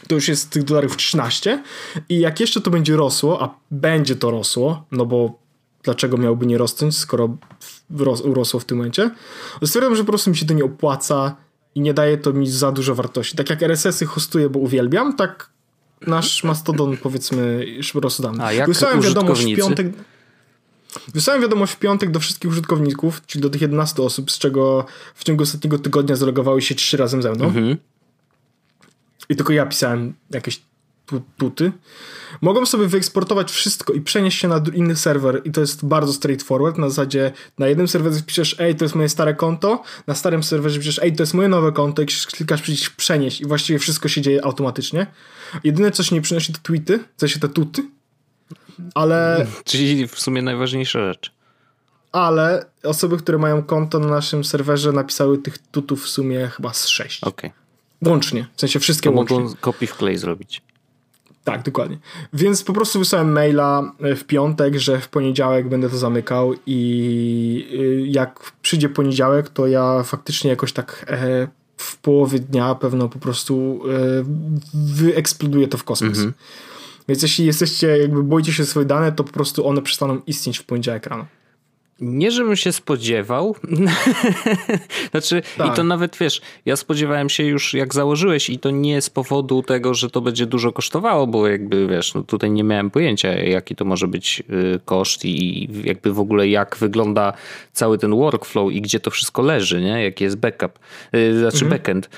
To już jest tych dolarów 13. I jak jeszcze to będzie rosło, a będzie to rosło, no bo dlaczego miałby nie rosnąć, skoro urosło w tym momencie, stwierdzam, że po prostu mi się to nie opłaca i nie daje to mi za dużo wartości. Tak jak RSS-y hostuję, bo uwielbiam, tak nasz mastodon, powiedzmy, rozsudany. A jak Wysłałem wiadomość w piątek. Wysłałem wiadomość w piątek do wszystkich użytkowników, czyli do tych 11 osób, z czego w ciągu ostatniego tygodnia zalogowały się trzy razem ze mną. Mhm. I tylko ja pisałem jakieś tuty. Mogą sobie wyeksportować wszystko i przenieść się na inny serwer i to jest bardzo straightforward. Na zasadzie na jednym serwerze piszesz, ej, to jest moje stare konto, na starym serwerze piszesz, ej, to jest moje nowe konto i klikasz przycisk przenieść i właściwie wszystko się dzieje automatycznie. Jedyne, co się nie przynosi, to tweety, co się te tuty, ale... Czyli w sumie najważniejsza rzecz. Ale osoby, które mają konto na naszym serwerze napisały tych tutów w sumie chyba z sześć. Okej. Okay. Łącznie, w sensie wszystkie to łącznie. mogą copy w play zrobić. Tak, dokładnie. Więc po prostu wysłałem maila e, w piątek, że w poniedziałek będę to zamykał i y, jak przyjdzie poniedziałek, to ja faktycznie jakoś tak e, w połowie dnia pewno po prostu e, wyeksploduję to w kosmos. Mhm. Więc jeśli jesteście, jakby boicie się swoje dane, to po prostu one przestaną istnieć w poniedziałek rano. Nie, żebym się spodziewał. znaczy, tak. i to nawet wiesz, ja spodziewałem się już jak założyłeś, i to nie z powodu tego, że to będzie dużo kosztowało, bo jakby wiesz, no tutaj nie miałem pojęcia, jaki to może być y, koszt i jakby w ogóle jak wygląda cały ten workflow i gdzie to wszystko leży, nie? Jaki jest backup, y, znaczy mhm. backend.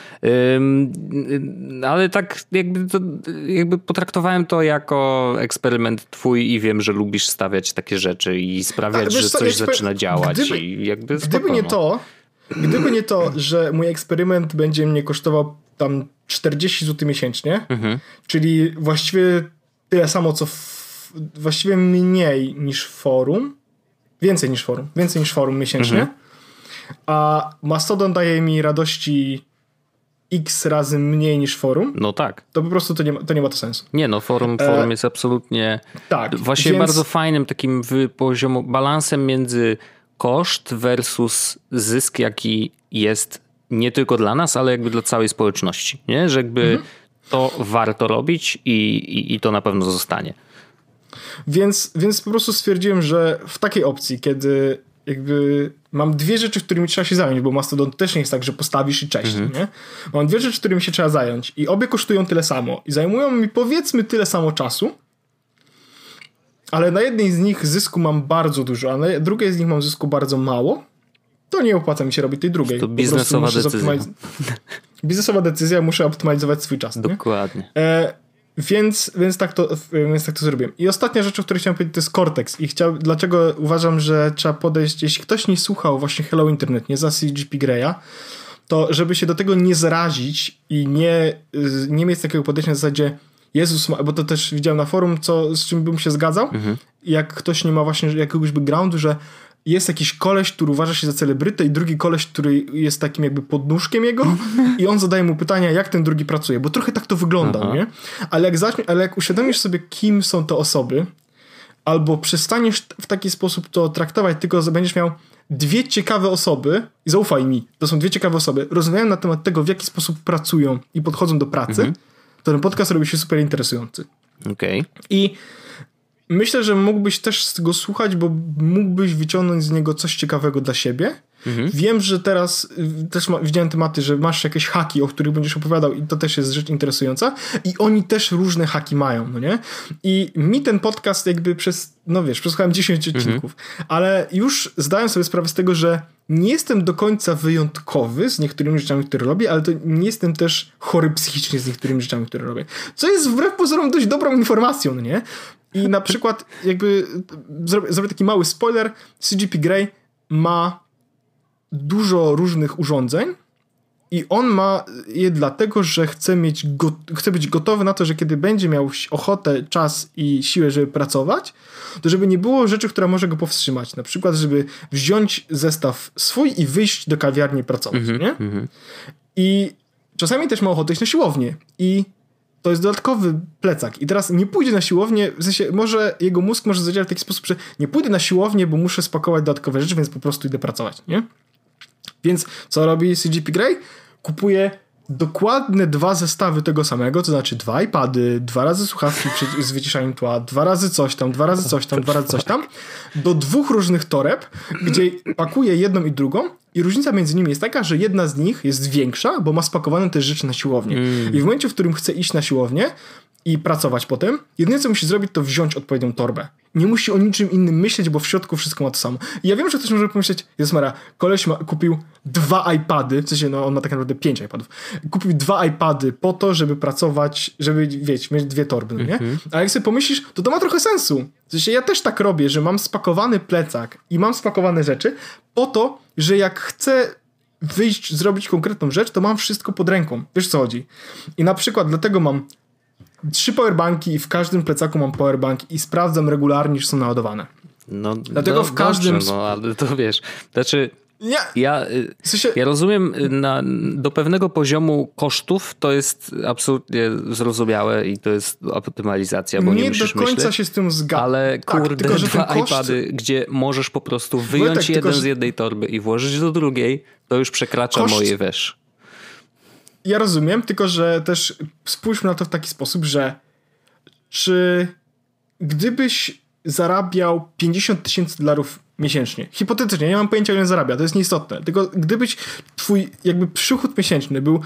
Ale tak jakby, to, jakby potraktowałem to jako eksperyment twój i wiem, że lubisz stawiać takie rzeczy i sprawiać, że coś zaczyna działać gdyby, i jakby spoko, Gdyby nie no. to, gdyby nie to, że mój eksperyment będzie mnie kosztował tam 40 zł miesięcznie, mhm. czyli właściwie tyle samo, co w, właściwie mniej niż forum, więcej niż forum, więcej niż forum miesięcznie, mhm. a Mastodon daje mi radości x razy mniej niż forum, no tak. to po prostu to nie, ma, to nie ma to sensu. Nie no, forum, forum e... jest absolutnie tak, właśnie więc... bardzo fajnym takim poziomu, balansem między koszt versus zysk, jaki jest nie tylko dla nas, ale jakby dla całej społeczności, nie? Że jakby mhm. to warto robić i, i, i to na pewno zostanie. Więc, więc po prostu stwierdziłem, że w takiej opcji, kiedy jakby mam dwie rzeczy, którymi trzeba się zająć, bo Mastodon też nie jest tak, że postawisz i cześć, mhm. nie? Mam dwie rzeczy, którymi się trzeba zająć i obie kosztują tyle samo i zajmują mi powiedzmy tyle samo czasu, ale na jednej z nich zysku mam bardzo dużo, a na drugiej z nich mam zysku bardzo mało, to nie opłaca mi się robić tej drugiej. To biznesowa decyzja. Biznesowa decyzja, muszę optymalizować swój czas. Dokładnie. E, więc, więc, tak to, więc tak to zrobiłem. I ostatnia rzecz, o której chciałem powiedzieć, to jest Cortex. I chciał, dlaczego uważam, że trzeba podejść, jeśli ktoś nie słuchał właśnie Hello Internet, nie za CGP Greya, to żeby się do tego nie zarazić i nie, nie mieć takiego podejścia na zasadzie Jezus, bo to też widziałem na forum, co, z czym bym się zgadzał, mhm. jak ktoś nie ma właśnie jakiegoś backgroundu, że jest jakiś koleś, który uważa się za celebrytę i drugi koleś, który jest takim jakby podnóżkiem jego i on zadaje mu pytania, jak ten drugi pracuje, bo trochę tak to wygląda, Aha. nie? Ale jak, zacznie, ale jak uświadomisz sobie, kim są te osoby, albo przestaniesz w taki sposób to traktować, tylko będziesz miał dwie ciekawe osoby, i zaufaj mi, to są dwie ciekawe osoby, rozmawiają na temat tego, w jaki sposób pracują i podchodzą do pracy, mhm. to ten podcast robi się super interesujący. Okej. Okay. I myślę, że mógłbyś też z tego słuchać, bo mógłbyś wyciągnąć z niego coś ciekawego dla siebie. Mhm. Wiem, że teraz y, też ma, widziałem tematy, że masz jakieś haki, o których będziesz opowiadał i to też jest rzecz interesująca i oni też różne haki mają, no nie? I mi ten podcast jakby przez, no wiesz, przesłuchałem 10 mhm. odcinków, ale już zdałem sobie sprawę z tego, że nie jestem do końca wyjątkowy z niektórymi rzeczami, które robię, ale to nie jestem też chory psychicznie z niektórymi rzeczami, które robię. Co jest wbrew pozorom dość dobrą informacją, no nie? I na przykład jakby zrobię, zrobię taki mały spoiler, CGP Grey ma dużo różnych urządzeń i on ma je dlatego, że chce, mieć chce być gotowy na to, że kiedy będzie miał ochotę, czas i siłę, żeby pracować, to żeby nie było rzeczy, która może go powstrzymać. Na przykład, żeby wziąć zestaw swój i wyjść do kawiarni pracować, mm -hmm, nie? Mm -hmm. I czasami też ma ochotę iść na siłownię i to jest dodatkowy plecak i teraz nie pójdzie na siłownię, w sensie może jego mózg może zadziałać w taki sposób, że nie pójdę na siłownię, bo muszę spakować dodatkowe rzeczy, więc po prostu idę pracować, nie? Więc co robi CGP Grey? Kupuje dokładne dwa zestawy tego samego, to znaczy dwa iPady, dwa razy słuchawki z wyciszaniem tła, dwa razy coś tam, dwa razy coś tam, dwa razy coś tam, do dwóch różnych toreb, gdzie pakuje jedną i drugą i różnica między nimi jest taka, że jedna z nich jest większa, bo ma spakowane też rzeczy na siłownię. Mm. I w momencie, w którym chce iść na siłownię, i pracować potem, jedyne co musi zrobić, to wziąć odpowiednią torbę. Nie musi o niczym innym myśleć, bo w środku wszystko ma to samo. I ja wiem, że ktoś może pomyśleć, jest Mara, koleś ma, kupił dwa iPady, w sensie, no on ma tak naprawdę pięć iPadów, kupił dwa iPady po to, żeby pracować, żeby, wiecie, mieć dwie torby, no nie? Mm -hmm. A jak sobie pomyślisz, to to ma trochę sensu. W sensie, ja też tak robię, że mam spakowany plecak i mam spakowane rzeczy po to, że jak chcę wyjść, zrobić konkretną rzecz, to mam wszystko pod ręką. Wiesz co chodzi? I na przykład dlatego mam trzy powerbanki i w każdym plecaku mam powerbank i sprawdzam regularnie, czy są naładowane. No, Dlatego no, w każdym. Dobrze, no, ale to wiesz, znaczy. Nie. Ja, y, w sensie... ja rozumiem, y, na, do pewnego poziomu kosztów to jest absolutnie zrozumiałe i to jest optymalizacja, bo nie, nie musisz do końca myśleć, się z tym zgadzam. Ale tak, kurde, tylko, dwa koszt... iPady, gdzie możesz po prostu wyjąć tak, jeden tylko, z jednej torby i włożyć do drugiej, to już przekracza koszt... moje wiesz ja rozumiem, tylko że też spójrzmy na to w taki sposób, że czy gdybyś zarabiał 50 tysięcy dolarów miesięcznie, hipotetycznie, nie mam pojęcia ile zarabia, to jest nieistotne, tylko gdybyś twój jakby przychód miesięczny był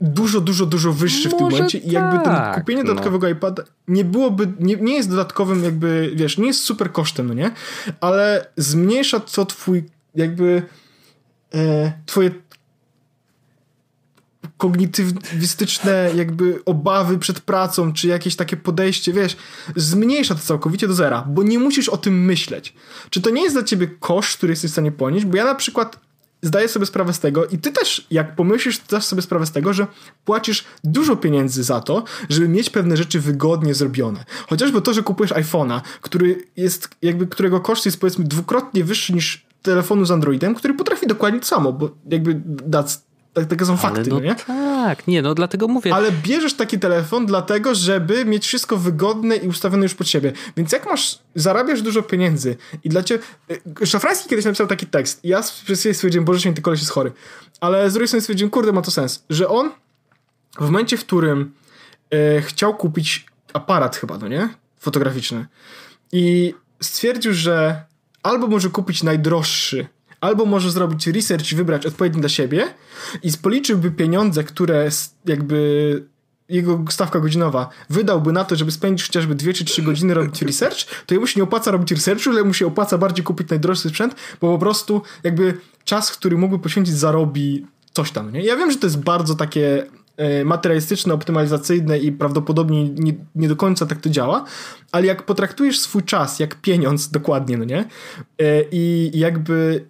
dużo, dużo, dużo wyższy Może w tym momencie i jakby tak, ten kupienie no. dodatkowego iPada nie byłoby, nie, nie jest dodatkowym jakby, wiesz, nie jest super kosztem, no nie? Ale zmniejsza to twój jakby e, twoje kognitywistyczne jakby obawy przed pracą, czy jakieś takie podejście, wiesz, zmniejsza to całkowicie do zera, bo nie musisz o tym myśleć. Czy to nie jest dla ciebie koszt, który jesteś w stanie ponieść? Bo ja na przykład zdaję sobie sprawę z tego i ty też, jak pomyślisz, zdasz sobie sprawę z tego, że płacisz dużo pieniędzy za to, żeby mieć pewne rzeczy wygodnie zrobione. Chociażby to, że kupujesz iPhone'a, który jest, jakby, którego koszt jest powiedzmy dwukrotnie wyższy niż telefonu z Androidem, który potrafi dokładnie to samo, bo jakby that's tak, takie są fakty, no nie? Tak, nie, no dlatego mówię. Ale bierzesz taki telefon dlatego, żeby mieć wszystko wygodne i ustawione już pod siebie. Więc jak masz, zarabiasz dużo pieniędzy i dla ciebie... Y, Szafrański kiedyś napisał taki tekst. Ja przez chwilę stwierdziłem, Boże święty, koleś jest chory. Ale z drugiej strony stwierdziłem, kurde, ma to sens. Że on w momencie, w którym e, chciał kupić aparat chyba, no nie? fotograficzny. I stwierdził, że albo może kupić najdroższy, albo może zrobić research i wybrać odpowiedni dla siebie i policzyłby pieniądze, które jakby jego stawka godzinowa wydałby na to, żeby spędzić chociażby 2 czy 3 godziny robić research, to jemu się nie opłaca robić researchu, ale mu się opłaca bardziej kupić najdroższy sprzęt, bo po prostu jakby czas, który mógłby poświęcić zarobi coś tam, nie? Ja wiem, że to jest bardzo takie e, materialistyczne, optymalizacyjne i prawdopodobnie nie, nie, do końca tak to działa, ale jak potraktujesz swój czas jak pieniądz dokładnie, no nie? E, I jakby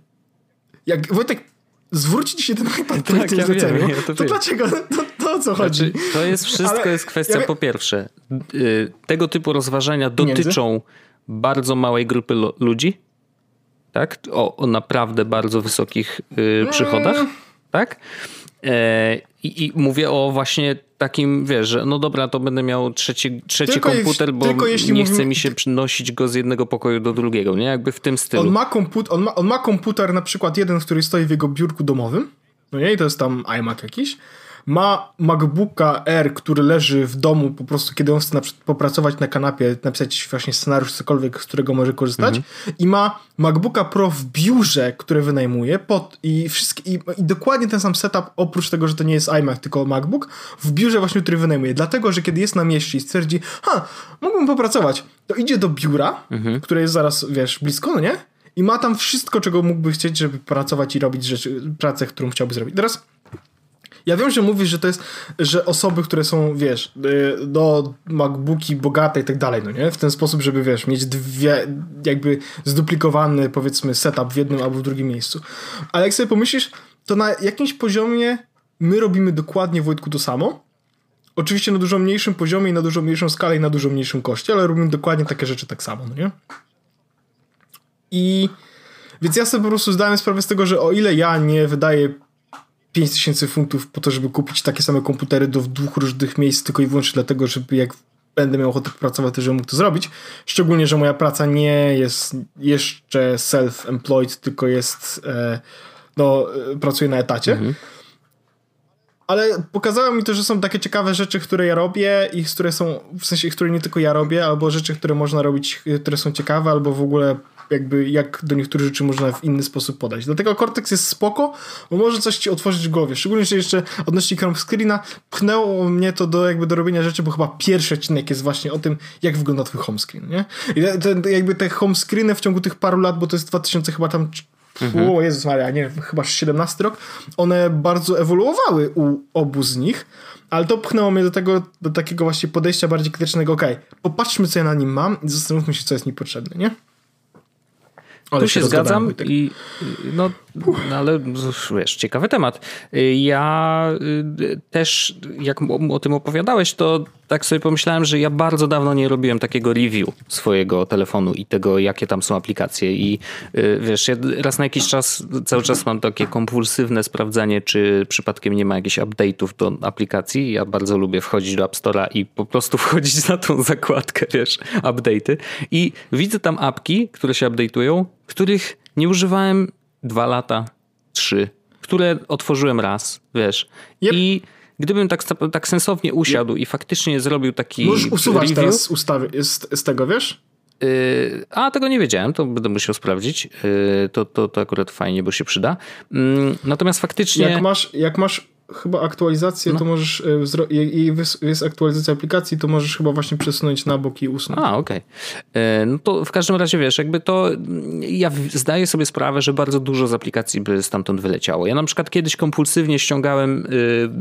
jak Wojtek zwrócić się ten iPad po tak, ja wiem, ja to, to dlaczego? To, to o co znaczy, chodzi? to jest wszystko Ale jest kwestia ja po pierwsze, y, tego typu rozważania dotyczą Między? bardzo małej grupy ludzi, tak? O, o naprawdę bardzo wysokich y, przychodach, mm. tak? E, I, I, mówię o właśnie takim, wiesz, że no dobra, to będę miał trzeci, trzeci komputer, bo nie chce mi się przynosić go z jednego pokoju do drugiego, nie? Jakby w tym stylu. On ma, komput on ma, on ma komputer na przykład jeden, który stoi w jego biurku domowym, no nie? I to jest tam iMac jakiś ma MacBooka R, który leży w domu po prostu, kiedy on chce na popracować na kanapie, napisać właśnie scenariusz, cokolwiek, z którego może korzystać mhm. i ma MacBooka Pro w biurze, które wynajmuje pod, i, wszystkie, i, i, dokładnie ten sam setup, oprócz tego, że to nie jest iMac, tylko MacBook, w biurze właśnie, który wynajmuje. Dlatego, że kiedy jest na mieście i stwierdzi, ha, mógłbym popracować, to idzie do biura, mhm. które jest zaraz, wiesz, blisko, no nie? I ma tam wszystko, czego mógłby chcieć, żeby pracować i robić rzeczy, pracę, którą chciałby zrobić. Teraz ja wiem, że mówisz, że to jest, że osoby, które są, wiesz, y, do MacBooki bogate i tak dalej, no nie? W ten sposób, żeby, wiesz, mieć dwie, jakby zduplikowany, powiedzmy, setup w jednym albo w drugim miejscu. Ale jak sobie pomyślisz, to na jakimś poziomie my robimy dokładnie, Wojtku, to samo. Oczywiście na dużo mniejszym poziomie i na dużo mniejszą skalę i na dużo mniejszym koszcie, ale robimy dokładnie takie rzeczy tak samo, no nie? I więc ja sobie po prostu zdałem sprawę z tego, że o ile ja nie wydaję 5000 funtów po to, żeby kupić takie same komputery do dwóch różnych miejsc, tylko i wyłącznie dlatego, żeby jak będę miał ochotę pracować, to żebym mógł to zrobić. Szczególnie, że moja praca nie jest jeszcze self-employed, tylko jest e, no, e, pracuję na etacie. Mhm. Ale pokazało mi to, że są takie ciekawe rzeczy, które ja robię i które są, w sensie, które nie tylko ja robię, albo rzeczy, które można robić, które są ciekawe, albo w ogóle jakby jak do niektórych rzeczy można w inny sposób podać. Dlatego Cortex jest spoko, bo może coś ci otworzyć w głowie. Szczególnie, że jeszcze odnośnie Chrome Screena pchnęło mnie to do jakby do robienia rzeczy, bo chyba pierwszy odcinek jest właśnie o tym, jak wygląda twój home screen, nie? I jakby te home screeny w ciągu tych paru lat, bo to jest 2000 chyba tam Mhm. O Jezus Maria, nie chyba 17 rok, one bardzo ewoluowały u obu z nich, ale to pchnęło mnie do tego, do takiego właśnie podejścia bardziej krytycznego, okej, okay, popatrzmy co ja na nim mam i zastanówmy się, co jest mi potrzebne, nie? Ale tu się, się zgadzam i no, no, ale wiesz, ciekawy temat. Ja y, też, jak o tym opowiadałeś, to tak sobie pomyślałem, że ja bardzo dawno nie robiłem takiego review swojego telefonu i tego, jakie tam są aplikacje. I y, wiesz, ja raz na jakiś czas, cały czas mam takie kompulsywne sprawdzanie, czy przypadkiem nie ma jakichś update'ów do aplikacji. Ja bardzo lubię wchodzić do App Store'a i po prostu wchodzić na tą zakładkę, wiesz, update'y. I widzę tam apki, które się update'ują, których nie używałem dwa lata, trzy, które otworzyłem raz, wiesz. Yep. I gdybym tak, tak sensownie usiadł yep. i faktycznie zrobił taki. Możesz usuwać review, teraz ustawy z, z tego, wiesz? Yy, a tego nie wiedziałem, to będę musiał sprawdzić. Yy, to, to, to akurat fajnie, bo się przyda. Yy, natomiast faktycznie. Jak masz, jak masz chyba aktualizację, no. to możesz, e, i jest aktualizacja aplikacji, to możesz chyba właśnie przesunąć na bok i usunąć. A, okej. Okay. E, no to w każdym razie wiesz, jakby to ja zdaję sobie sprawę, że bardzo dużo z aplikacji by stamtąd wyleciało. Ja na przykład kiedyś kompulsywnie ściągałem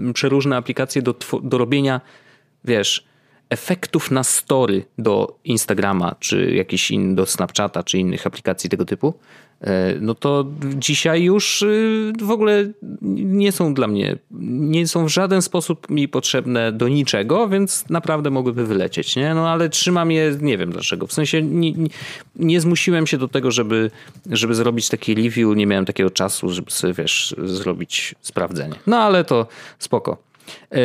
y, przeróżne aplikacje do, do robienia, wiesz, efektów na story do Instagrama, czy jakiś in, do Snapchata, czy innych aplikacji tego typu. E, no to dzisiaj już y, w ogóle nie są dla mnie, nie są w żaden sposób mi potrzebne do niczego, więc naprawdę mogłyby wylecieć, nie? No ale trzymam je, nie wiem dlaczego. W sensie nie, nie zmusiłem się do tego, żeby, żeby zrobić taki review, nie miałem takiego czasu, żeby sobie, wiesz, zrobić sprawdzenie. No ale to spoko. E,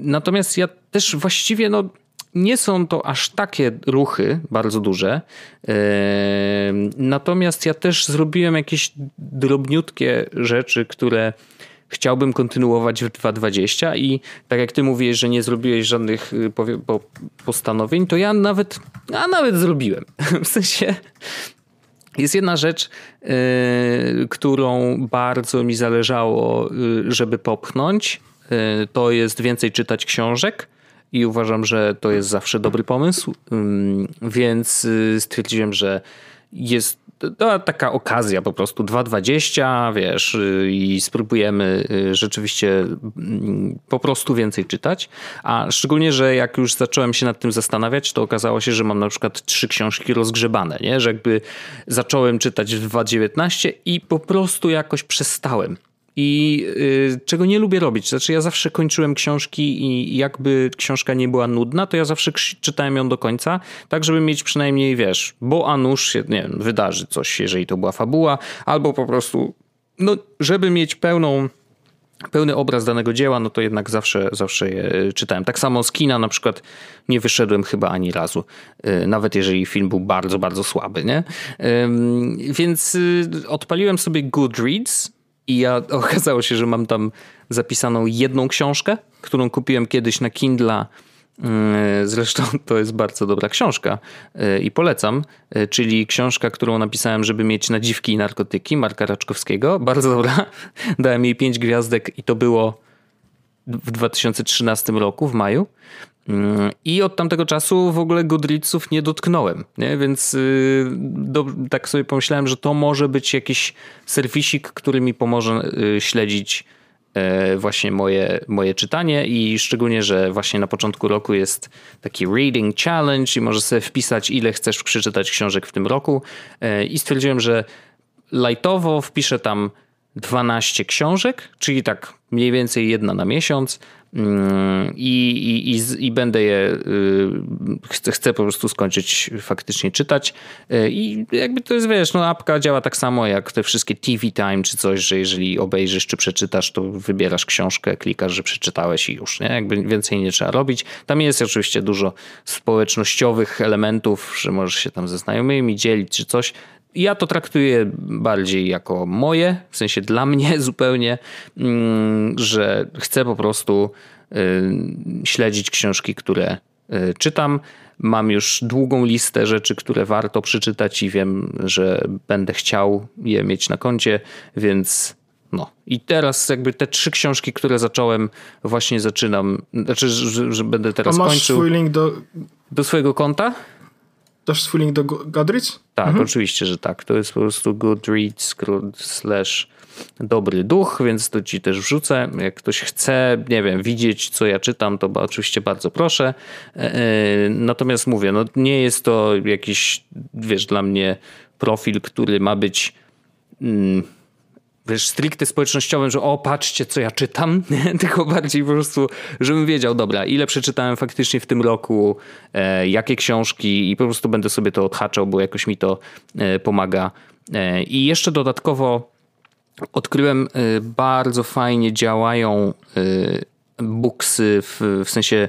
natomiast ja też właściwie, no nie są to aż takie ruchy bardzo duże. Natomiast ja też zrobiłem jakieś drobniutkie rzeczy, które chciałbym kontynuować w 2.20 i tak jak ty mówisz, że nie zrobiłeś żadnych y, postanowień, to ja nawet, a nawet zrobiłem. W sensie jest jedna rzecz, yy, którą bardzo mi zależało, yy, żeby popchnąć. Yy, to jest więcej czytać książek i uważam, że to jest zawsze dobry pomysł. Więc y, stwierdziłem, że jest to taka okazja po prostu 2.20, wiesz, y, i spróbujemy y, rzeczywiście mm, po prostu więcej czytać. A szczególnie, że jak już zacząłem się nad tym zastanawiać, to okazało się, że mam na przykład trzy książki rozgrzebane, nie? Że jakby zacząłem czytać w 2.19 i po prostu jakoś przestałem. I y, czego nie lubię robić, znaczy ja zawsze kończyłem książki i jakby książka nie była nudna, to ja zawsze czytałem ją do końca, tak żeby mieć przynajmniej, wiesz, bo a nuż się, nie wiem, wydarzy coś, jeżeli to była fabuła, albo po prostu, no, żeby mieć pełną pełny obraz danego dzieła, no to jednak zawsze, zawsze je czytałem. Tak samo z kina na przykład nie wyszedłem chyba ani razu, y, nawet jeżeli film był bardzo, bardzo słaby, nie? Więc y, odpaliłem sobie Goodreads i ja okazało się, że mam tam zapisaną jedną książkę, którą kupiłem kiedyś na Kindle. Mm, zresztą to jest bardzo dobra książka y, i polecam, y, czyli książka, którą napisałem, żeby mieć nadziwki i narkotyki Marka Raczkowskiego. Bardzo dobra. Dałem jej pięć gwiazdek i to było w 2013 roku, w maju. Mm, I od tamtego czasu w ogóle Goodreadsów nie dotknąłem, nie? więc yy, do, tak sobie pomyślałem, że to może być jakiś serwisik, który mi pomoże yy, śledzić yy, właśnie moje, moje czytanie i szczególnie, że właśnie na początku roku jest taki reading challenge i możesz sobie wpisać ile chcesz przeczytać książek w tym roku y, i stwierdziłem, że lightowo wpiszę tam 12 książek, czyli tak mniej więcej jedna na miesiąc i, i, i, i będę je, y, chcę, chcę po prostu skończyć faktycznie czytać y, i jakby to jest, wiesz, no apka działa tak samo jak te wszystkie TV Time czy coś, że jeżeli obejrzysz czy przeczytasz, to wybierasz książkę, klikasz, że przeczytałeś i już, nie? Jakby więcej nie trzeba robić. Tam jest oczywiście dużo społecznościowych elementów, że możesz się tam ze znajomymi dzielić czy coś ja to traktuję bardziej jako moje, w sensie dla mnie zupełnie, mm, że chcę po prostu y, śledzić książki, które y, czytam. Mam już długą listę rzeczy, które warto przeczytać i wiem, że będę chciał je mieć na koncie, więc no. I teraz jakby te trzy książki, które zacząłem, właśnie zaczynam, znaczy, że, że będę teraz A masz kończył. swój link do... Do swojego konta? Dasz swój link do Goodreads? Tak, mhm. oczywiście, że tak. To jest po prostu Goodreads slash dobry duch, więc to ci też wrzucę. Jak ktoś chce, nie wiem, widzieć, co ja czytam, to oczywiście bardzo proszę. E, e, natomiast mówię, no nie jest to jakiś, wiesz, dla mnie profil, który ma być... Mm, wiesz, stricte społecznościowym, że o, patrzcie, co ja czytam, tylko bardziej po prostu, żebym wiedział, dobra, ile przeczytałem faktycznie w tym roku, e, jakie książki i po prostu będę sobie to odhaczał, bo jakoś mi to e, pomaga. E, I jeszcze dodatkowo odkryłem, e, bardzo fajnie działają e, booksy, w, w sensie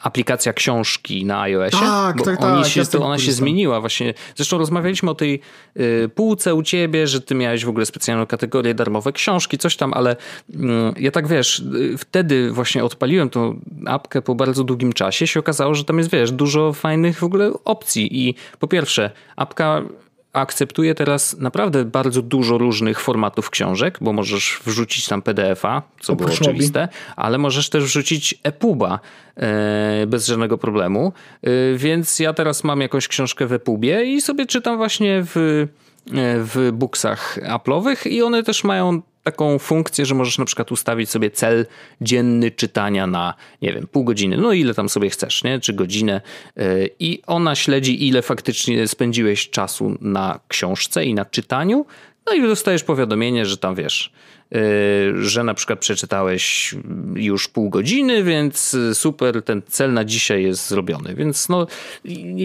aplikacja książki na iOSie. Tak, bo tak, oni tak. Się, to ona się zmieniła właśnie. Zresztą rozmawialiśmy o tej y, półce u ciebie, że ty miałeś w ogóle specjalną kategorię darmowe książki, coś tam, ale y, ja tak wiesz, y, wtedy właśnie odpaliłem tą apkę po bardzo długim czasie, się okazało, że tam jest, wiesz, dużo fajnych w ogóle opcji i po pierwsze, apka akceptuje teraz naprawdę bardzo dużo różnych formatów książek, bo możesz wrzucić tam PDF-a, co było oczywiste, ale możesz też wrzucić EPUBa e, bez żadnego problemu. E, więc ja teraz mam jakąś książkę w EPUBie i sobie czytam właśnie w, e, w booksach Apple'owych i one też mają taką funkcję, że możesz na przykład ustawić sobie cel dzienny czytania na, nie wiem, pół godziny, no ile tam sobie chcesz, nie? Czy godzinę y, i ona śledzi, ile faktycznie spędziłeś czasu na książce i na czytaniu, no i dostajesz powiadomienie, że tam wiesz, y, że na przykład przeczytałeś już pół godziny, więc super, ten cel na dzisiaj jest zrobiony. Więc no,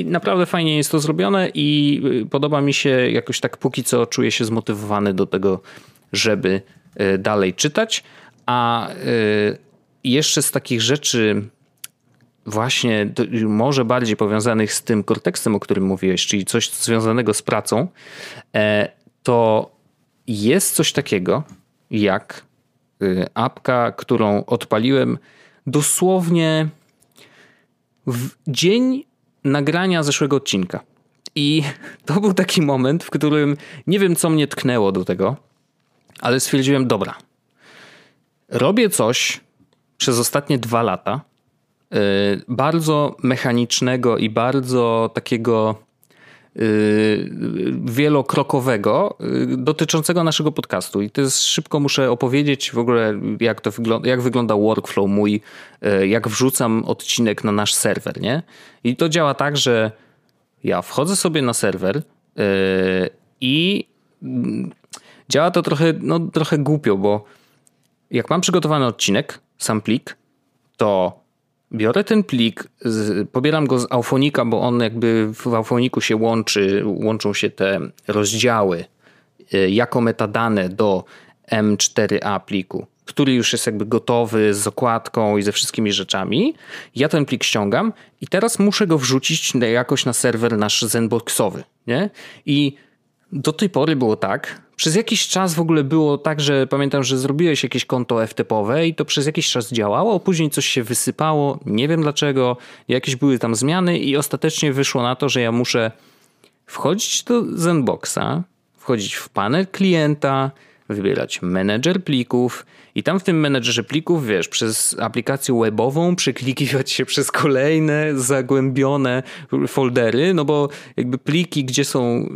naprawdę fajnie jest to zrobione i y, podoba mi się jakoś tak póki co czuję się zmotywowany do tego żeby e, dalej czytać. A e, jeszcze z takich rzeczy, właśnie może bardziej powiązanych z tym kontekstem, o którym mówiłeś, czyli coś związanego z pracą, e, to jest coś takiego jak apka, którą odpaliłem dosłownie w dzień nagrania zeszłego odcinka. I to był taki moment, w którym nie wiem, co mnie tknęło do tego, ale stwierdziłem, dobra, robię coś przez ostatnie dwa lata, yy, bardzo mechanicznego i bardzo takiego yy, wielokrokowego yy, dotyczącego naszego podcastu. I to jest szybko muszę opowiedzieć w ogóle, jak to wygląda, jak wygląda workflow mój, yy, jak wrzucam odcinek na nasz serwer, nie? I to działa tak, że ja wchodzę sobie na serwer yy, i działa to trochę, no, trochę głupio, bo jak mam przygotowany odcinek, sam plik, to biorę ten plik, pobieram go z Aufonika, bo on jakby w Aufoniku się łączy, łączą się te rozdziały yy, jako metadane do M4A pliku który już jest jakby gotowy z okładką i ze wszystkimi rzeczami. Ja ten plik ściągam i teraz muszę go wrzucić jakoś na serwer nasz Zenboxowy, nie? I do tej pory było tak, przez jakiś czas w ogóle było tak, że pamiętam, że zrobiłeś jakieś konto FTP-owe i to przez jakiś czas działało, później coś się wysypało, nie wiem dlaczego, jakieś były tam zmiany i ostatecznie wyszło na to, że ja muszę wchodzić do Zenboxa, wchodzić w panel klienta, wybierać menedżer plików i tam w tym menedżerze plików, wiesz, przez aplikację webową przeklikiwać się przez kolejne zagłębione foldery, no bo jakby pliki, gdzie są,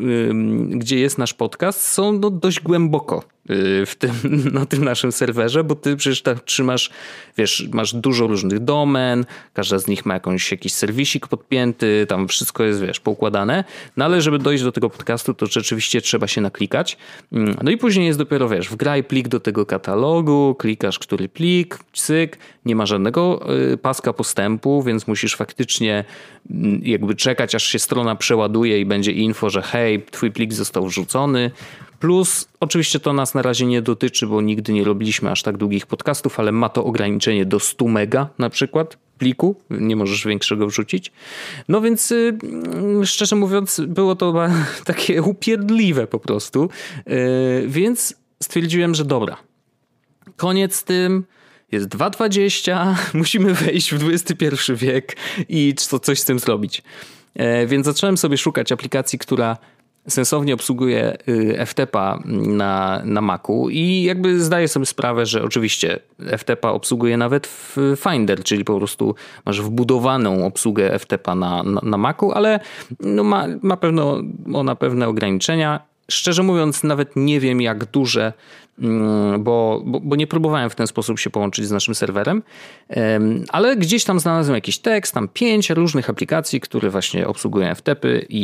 gdzie jest nasz podcast, są no dość głęboko Y, w tym, na tym naszym serwerze, bo ty przecież tak trzymasz, wiesz, masz dużo różnych domen, każda z nich ma jakąś, jakiś serwisik podpięty, tam wszystko jest, wiesz, poukładane, no ale żeby dojść do tego podcastu, to rzeczywiście trzeba się naklikać. Mm, no i później jest dopiero, wiesz, wgraj plik do tego katalogu, klikasz który plik, cyk, nie ma żadnego y, paska postępu, więc musisz faktycznie mm, jakby czekać, aż się strona przeładuje i będzie info, że hej, twój plik został wrzucony, Plus, oczywiście to nas na razie nie dotyczy, bo nigdy nie robiliśmy aż tak długich podcastów, ale ma to ograniczenie do 100 mega na przykład pliku, nie możesz większego wrzucić. No więc y, szczerze mówiąc, było to takie upierdliwe po prostu. Y, więc stwierdziłem, że dobra, koniec z tym. Jest 2.20, musimy wejść w XXI wiek i coś z tym zrobić. E, więc zacząłem sobie szukać aplikacji, która sensownie obsługuje y, FTP na, na Macu i jakby zdaję sobie sprawę, że oczywiście FTP obsługuje nawet w Finder, czyli po prostu masz wbudowaną obsługę FTP na, na, na Macu, ale no ma, ma pewno, ona pewne ograniczenia. Szczerze mówiąc, nawet nie wiem, jak duże bo, bo, bo, nie próbowałem w ten sposób się połączyć z naszym serwerem, ale gdzieś tam znalazłem jakiś tekst, tam pięć różnych aplikacji, które właśnie obsługują FTP i,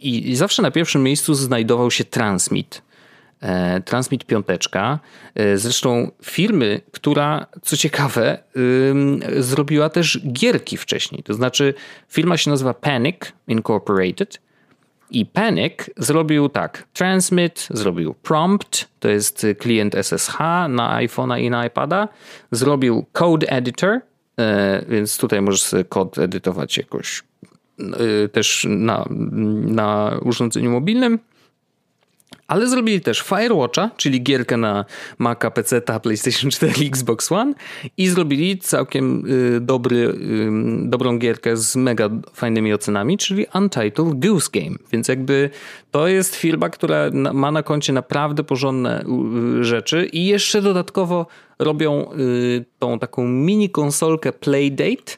i, i zawsze na pierwszym miejscu znajdował się Transmit. E, Transmit piąteczka. E, zresztą firmy, która, co ciekawe, zrobiła też gierki wcześniej. To znaczy, firma się nazywa Panic Incorporated i Panic zrobił tak. Transmit zrobił Prompt, to jest klient SSH na iPhone'a i na iPada. Zrobił Code Editor, e, więc tutaj możesz kod edytować jakoś e, też na, na urządzeniu mobilnym. Ale zrobili też Firewatcha, czyli gierkę na Maca, PC, PlayStation 4, Xbox One i zrobili całkiem y, dobry, y, dobrą gierkę z mega fajnymi ocenami, czyli Untitled Goose Game. Więc jakby to jest firma, która ma na koncie naprawdę porządne y, rzeczy i jeszcze dodatkowo robią tą taką mini konsolkę Playdate,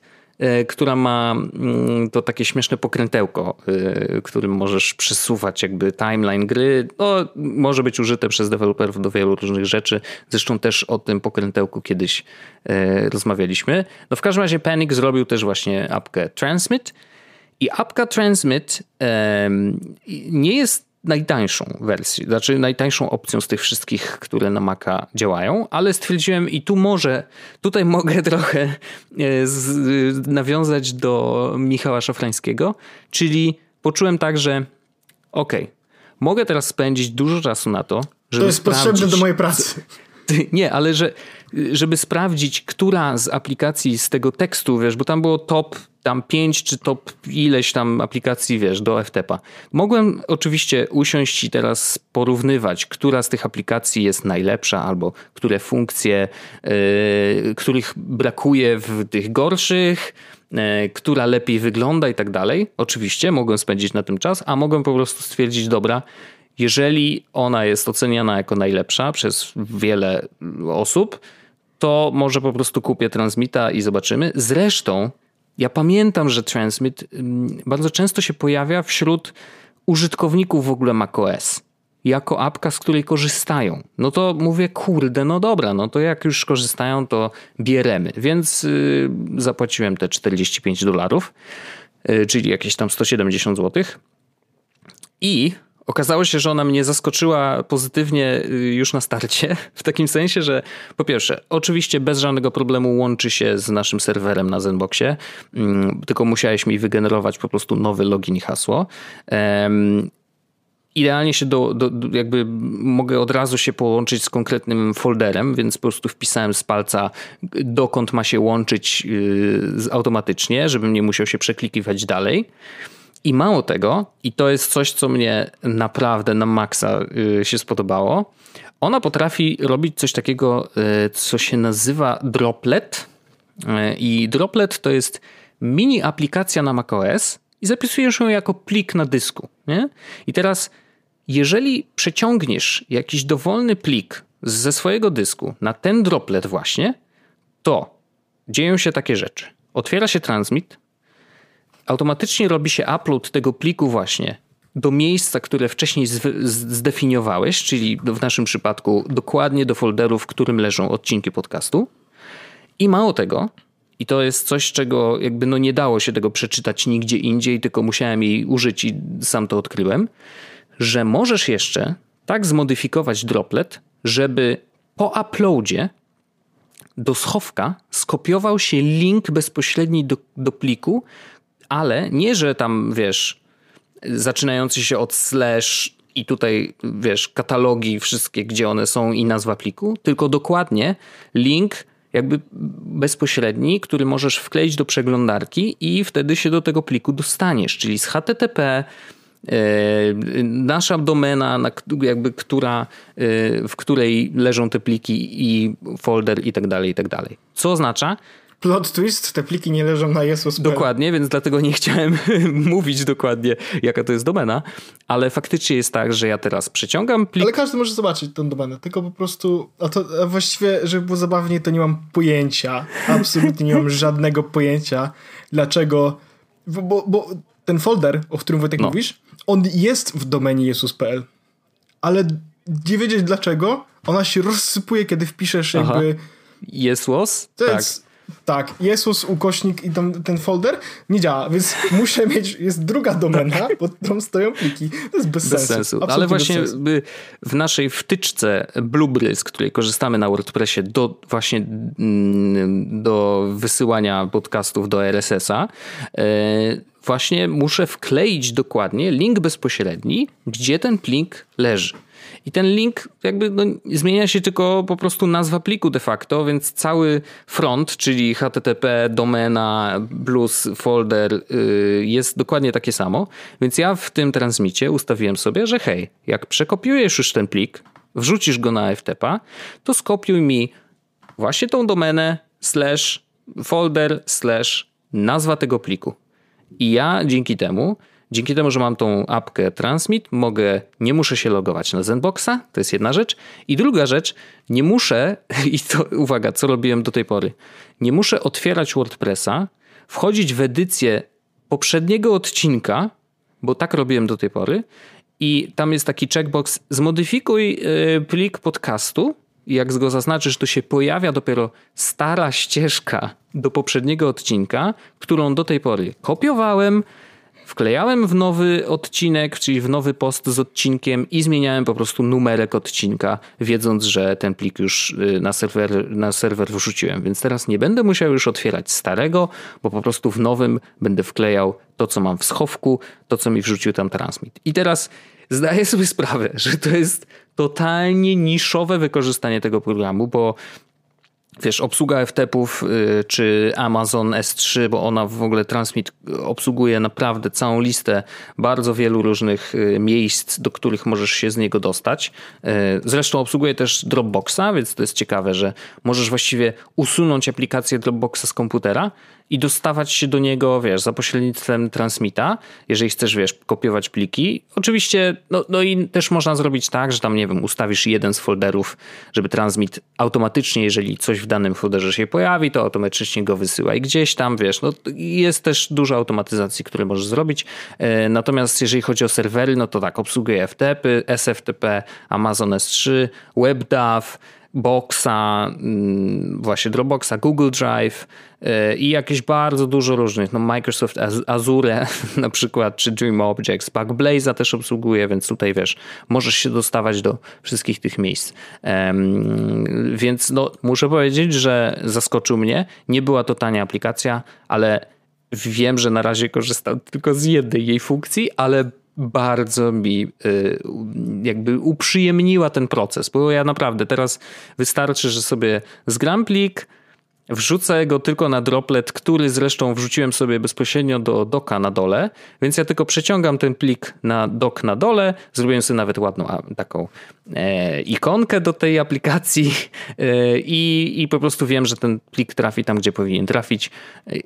która ma mm, to takie śmieszne pokrętełko, e, którym możesz przesuwać jakby timeline gry. No, może być użyte przez deweloperów do wielu różnych rzeczy. Zresztą też o tym pokrętełku kiedyś e, rozmawialiśmy. No w każdym razie Panic zrobił też właśnie apkę Transmit i apka Transmit nie jest najtańszą wersję, znaczy najtańszą opcją z tych wszystkich, które na Maca działają, ale stwierdziłem i tu może, tutaj mogę trochę e, z, nawiązać do Michała Szafrańskiego, czyli poczułem tak, że okej, okay, mogę teraz spędzić dużo czasu na to, żeby To jest potrzebne do mojej pracy. Nie, ale że, żeby sprawdzić, która z aplikacji z tego tekstu, wiesz, bo tam było top tam 5 czy top ileś tam aplikacji, wiesz, do FTP-a. Mogłem oczywiście usiąść i teraz porównywać, która z tych aplikacji jest najlepsza albo które funkcje, yy, których brakuje w tych gorszych, yy, która lepiej wygląda i tak dalej. Oczywiście mogłem spędzić na tym czas, a mogłem po prostu stwierdzić, dobra, jeżeli ona jest oceniana jako najlepsza przez wiele osób, to może po prostu kupię Transmita i zobaczymy. Zresztą ja pamiętam, że Transmit bardzo często się pojawia wśród użytkowników w ogóle macOS jako apka, z której korzystają. No to mówię, kurde, no dobra, no to jak już korzystają, to bieremy. Więc yy, zapłaciłem te 45 dolarów, yy, czyli jakieś tam 170 zł. I Okazało się, że ona mnie zaskoczyła pozytywnie y, już na starcie, w takim sensie, że po pierwsze, oczywiście bez żadnego problemu łączy się z naszym serwerem na Zenboxie, mm, tylko musiałeś mi wygenerować po prostu nowy login i hasło. Idealnie się do, do, jakby mogę od razu się połączyć z konkretnym folderem, więc po prostu wpisałem z palca, dokąd ma się łączyć y, automatycznie, żebym nie musiał się przeklikiwać dalej. I mało tego, i to jest coś, co mnie naprawdę na maksa y, się spodobało, ona potrafi robić coś takiego, y, co się nazywa Droplet. Y, I Droplet to jest mini aplikacja na macOS i zapisujesz ją jako plik na dysku. Nie? I teraz, jeżeli przeciągniesz jakiś dowolny plik ze swojego dysku na ten droplet właśnie, to dzieją się takie rzeczy. Otwiera się transmit, automatycznie robi się upload tego pliku właśnie do miejsca, które wcześniej zdefiniowałeś, czyli w naszym przypadku dokładnie do folderu, w którym leżą odcinki podcastu. I mało tego, i to jest coś, czego jakby no nie dało się tego przeczytać nigdzie indziej, tylko musiałem jej użyć i sam to odkryłem, że możesz jeszcze tak zmodyfikować droplet, żeby po uploadzie do schowka skopiował się link bezpośredni do, do pliku, ale nie, że tam wiesz, zaczynający się od slash i tutaj wiesz, katalogi wszystkie, gdzie one są i nazwa pliku, tylko dokładnie link jakby bezpośredni, który możesz wkleić do przeglądarki i wtedy się do tego pliku dostaniesz, czyli z HTTP e, nasza domena, jakby która, e, w której leżą te pliki i folder i tak dalej, i tak dalej. Co oznacza, plot twist, te pliki nie leżą na Jesus. Dokładnie, więc dlatego nie chciałem mówić dokładnie, jaka to jest domena, ale faktycznie jest tak, że ja teraz przeciągam plik. Ale każdy może zobaczyć tę domenę, tylko po prostu, a to a właściwie, żeby było zabawniej, to nie mam pojęcia, absolutnie nie mam żadnego pojęcia, dlaczego, bo, bo ten folder, o którym Wojtek no. mówisz, on jest w domenie Jesus.pl, ale nie wiedzieć dlaczego, ona się rozsypuje, kiedy wpiszesz Aha. jakby... Jesus? To tak. Tak, Jesus ukośnik i tam, ten folder nie działa, więc muszę mieć, jest druga domena, pod którą stoją pliki. To jest bez, bez sensu. sensu. Ale właśnie w naszej wtyczce Blueberry, z której korzystamy na WordPressie do właśnie mm, do wysyłania podcastów do RSS-a, e, właśnie muszę wkleić dokładnie link bezpośredni, gdzie ten plik leży. I ten link jakby no, zmienia się tylko po prostu nazwa pliku de facto, więc cały front, czyli HTTP, domena plus folder yy, jest dokładnie takie samo. Więc ja w tym transmicie ustawiłem sobie, że hej, jak przekopiujesz już ten plik, wrzucisz go na FTP, to skopiuj mi właśnie tą domenę slash folder slash nazwa tego pliku. I ja dzięki temu Dzięki temu, że mam tą apkę Transmit, mogę, nie muszę się logować na Zenboxa, to jest jedna rzecz. I druga rzecz, nie muszę, i to uwaga, co robiłem do tej pory, nie muszę otwierać WordPressa, wchodzić w edycję poprzedniego odcinka, bo tak robiłem do tej pory, i tam jest taki checkbox: zmodyfikuj y, plik podcastu. Jak go zaznaczysz, to się pojawia dopiero stara ścieżka do poprzedniego odcinka, którą do tej pory kopiowałem, wklejałem w nowy odcinek, czyli w nowy post z odcinkiem i zmieniałem po prostu numerek odcinka, wiedząc, że ten plik już y, na serwer, na serwer wrzuciłem. Więc teraz nie będę musiał już otwierać starego, bo po prostu w nowym będę wklejał to, co mam w schowku, to, co mi wrzucił tam transmit. I teraz zdaję sobie sprawę, że to jest totalnie niszowe wykorzystanie tego programu, bo wiesz, obsługa FTP-ów y, czy Amazon S3, bo ona w ogóle Transmit obsługuje naprawdę całą listę bardzo wielu różnych y, miejsc, do których możesz się z niego dostać. Y, zresztą obsługuje też Dropboxa, więc to jest ciekawe, że możesz właściwie usunąć aplikację Dropboxa z komputera i dostawać się do niego, wiesz, za pośrednictwem transmita, jeżeli chcesz, wiesz, kopiować pliki. Oczywiście, no, no i też można zrobić tak, że tam, nie wiem, ustawisz jeden z folderów, żeby transmit automatycznie, jeżeli coś w danym folderze się pojawi, to automatycznie go wysyła i gdzieś tam, wiesz, no jest też dużo automatyzacji, które możesz zrobić. E, natomiast jeżeli chodzi o serwery, no to tak, obsługuje FTP, SFTP, Amazon S3, WebDAV, Boxa, mm, właśnie Dropboxa, Google Drive i jakieś bardzo dużo różnych, no Microsoft Azure na przykład, czy DreamObjects, Backblaze'a też obsługuje, więc tutaj wiesz, możesz się dostawać do wszystkich tych miejsc. Więc no, muszę powiedzieć, że zaskoczył mnie. Nie była to tania aplikacja, ale wiem, że na razie korzystam tylko z jednej jej funkcji, ale bardzo mi y, jakby uprzyjemniła ten proces, bo ja naprawdę teraz wystarczy, że sobie zgram plik, wrzucę go tylko na droplet, który zresztą wrzuciłem sobie bezpośrednio do doka na dole, więc ja tylko przeciągam ten plik na dok na dole, zrobiłem sobie nawet ładną taką e, ikonkę do tej aplikacji e, i, i po prostu wiem, że ten plik trafi tam, gdzie powinien trafić.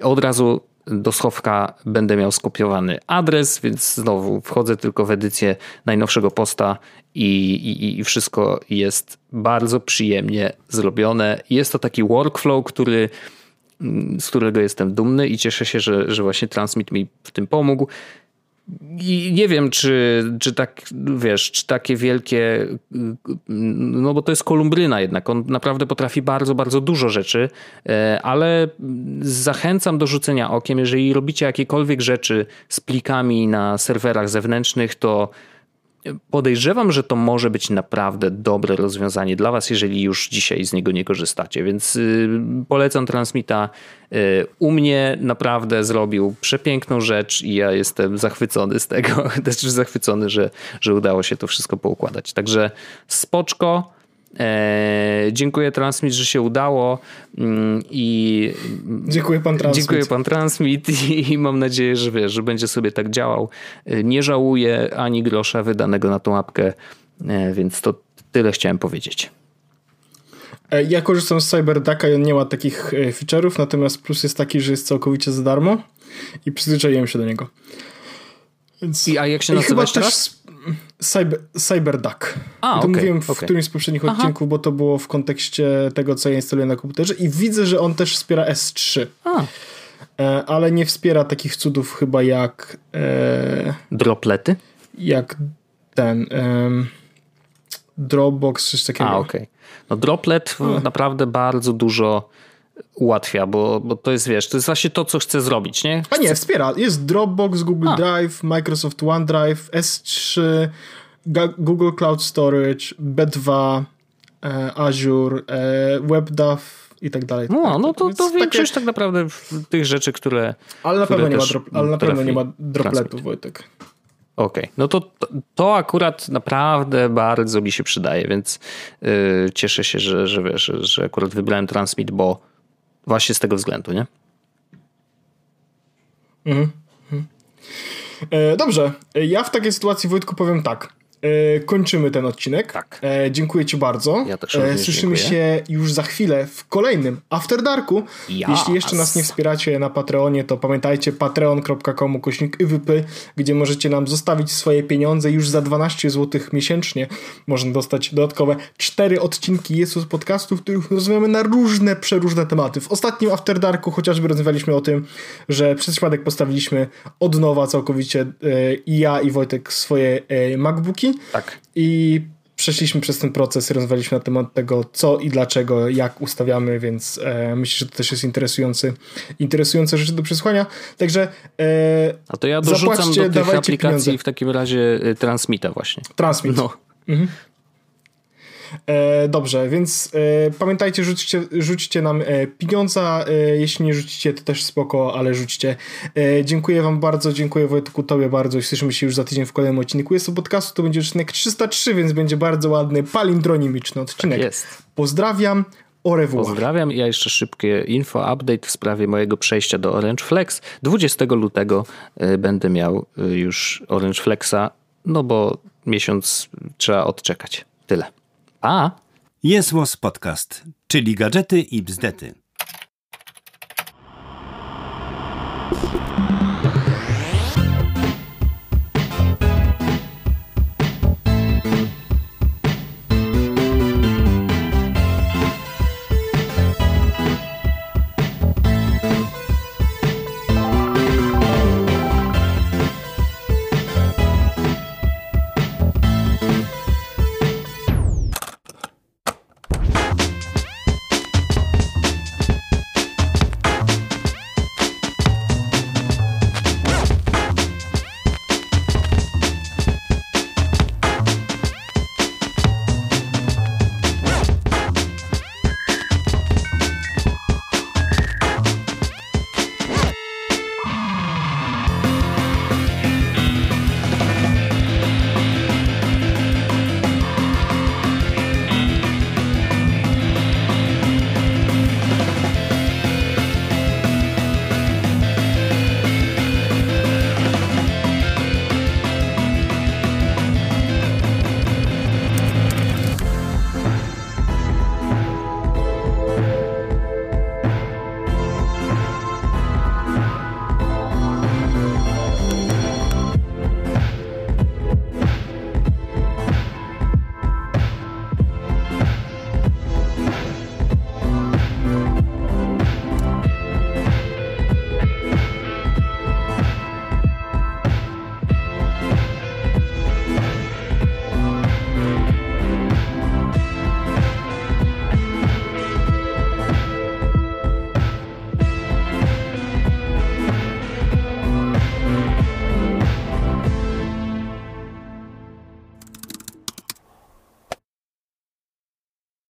Od razu do schowka będę miał skopiowany adres, więc znowu wchodzę tylko w edycję najnowszego posta i, i, i wszystko jest bardzo przyjemnie zrobione. Jest to taki workflow, który z którego jestem dumny i cieszę się, że, że właśnie Transmit mi w tym pomógł. I nie wiem, czy, czy tak, wiesz, czy takie wielkie, no bo to jest kolumbryna jednak, on naprawdę potrafi bardzo, bardzo dużo rzeczy, e, ale zachęcam do rzucenia okiem, jeżeli robicie jakiekolwiek rzeczy z plikami na serwerach zewnętrznych, to podejrzewam, że to może być naprawdę dobre rozwiązanie dla Was, jeżeli już dzisiaj z niego nie korzystacie. Więc y, polecam Transmita. Y, u mnie naprawdę zrobił przepiękną rzecz i ja jestem zachwycony z tego. Też zachwycony, że, że udało się to wszystko poukładać. Także spoczko. E, dziękuję Transmit, że się udało mm, i dziękuję pan Transmit. Dziękuję pan Transmit i mam nadzieję, że wiesz, że będzie sobie tak działał. E, nie żałuję ani grosza wydanego na tą apkę, e, więc to tyle chciałem powiedzieć. Ja korzystam z CyberDucka i on nie ma takich feature'ów, natomiast plus jest taki, że jest całkowicie za darmo i przyzwyczaiłem się do niego. Więc... I a jak się nazywa teraz? Cyber, CyberDuck. A, to okay, mówiłem w okay. którymś z poprzednich Aha. odcinków, bo to było w kontekście tego, co ja instaluję na komputerze i widzę, że on też wspiera S3. A. E, ale nie wspiera takich cudów chyba jak... E, Droplety? Jak ten... E, Dropbox, coś takiego. A, okej. Okay. No Droplet A. naprawdę bardzo dużo ułatwia, bo, bo to jest, wiesz, to jest właśnie to, co chcę zrobić, nie? Chcę... A nie, wspiera. Jest Dropbox, Google A. Drive, Microsoft OneDrive, S3, Google Cloud Storage, B2, e, Azure, e, WebDAV i tak dalej. No, no to, to większość takie... tak naprawdę tych rzeczy, które Ale na pewno nie ma, drop, ale na pewno nie ma dropletów, Wojtek. Okej, okay. no to, to akurat naprawdę bardzo mi się przydaje, więc yy, cieszę się, że, że, wiesz, że akurat wybrałem Transmit, bo Właśnie z tego względu, nie? Mhm. mhm. E, dobrze. Ja w takiej sytuacji, Wojtku, powiem tak. E, kończymy ten odcinek. Tak. E, dziękuję Ci bardzo. Ja też e, Słyszymy dziękuję. się już za chwilę w kolejnym After Darku. Yes. Jeśli jeszcze nas nie wspieracie na Patreonie, to pamiętajcie patreon.com kośnik gdzie możecie nam zostawić swoje pieniądze. Już za 12 zł miesięcznie można dostać dodatkowe cztery odcinki Jesus podcastu, w których rozmawiamy na różne, przeróżne tematy. W ostatnim After Darku chociażby rozmawialiśmy o tym, że przez przypadek postawiliśmy od nowa całkowicie i ja i Wojtek swoje MacBooki tak. I przeszliśmy przez ten proces, rozmawialiśmy na temat tego, co i dlaczego, jak ustawiamy, więc e, myślę, że to też jest interesujący, interesujące rzeczy do przesłania. Także e, A to ja dorzucam do tych aplikacji pieniądze. w takim razie e, Transmita właśnie. Transmit. No. Mhm. E, dobrze, więc e, pamiętajcie, rzućcie, rzućcie nam e, pieniądza. Jeśli nie rzucicie, to też spoko, ale rzućcie. Dziękuję wam bardzo, dziękuję Wojtku tobie bardzo słyszymy się już za tydzień w kolejnym odcinku. Jest to podcastu, to będzie odcinek 303, więc będzie bardzo ładny, palindronimiczny odcinek. Tak jest. Pozdrawiam. Pozdrawiam. Ja jeszcze szybkie info, update w sprawie mojego przejścia do Orange Flex. 20 lutego będę miał już Orange Flexa, no bo miesiąc trzeba odczekać. Tyle. A? Jest Podcast, czyli gadżety i bzdety.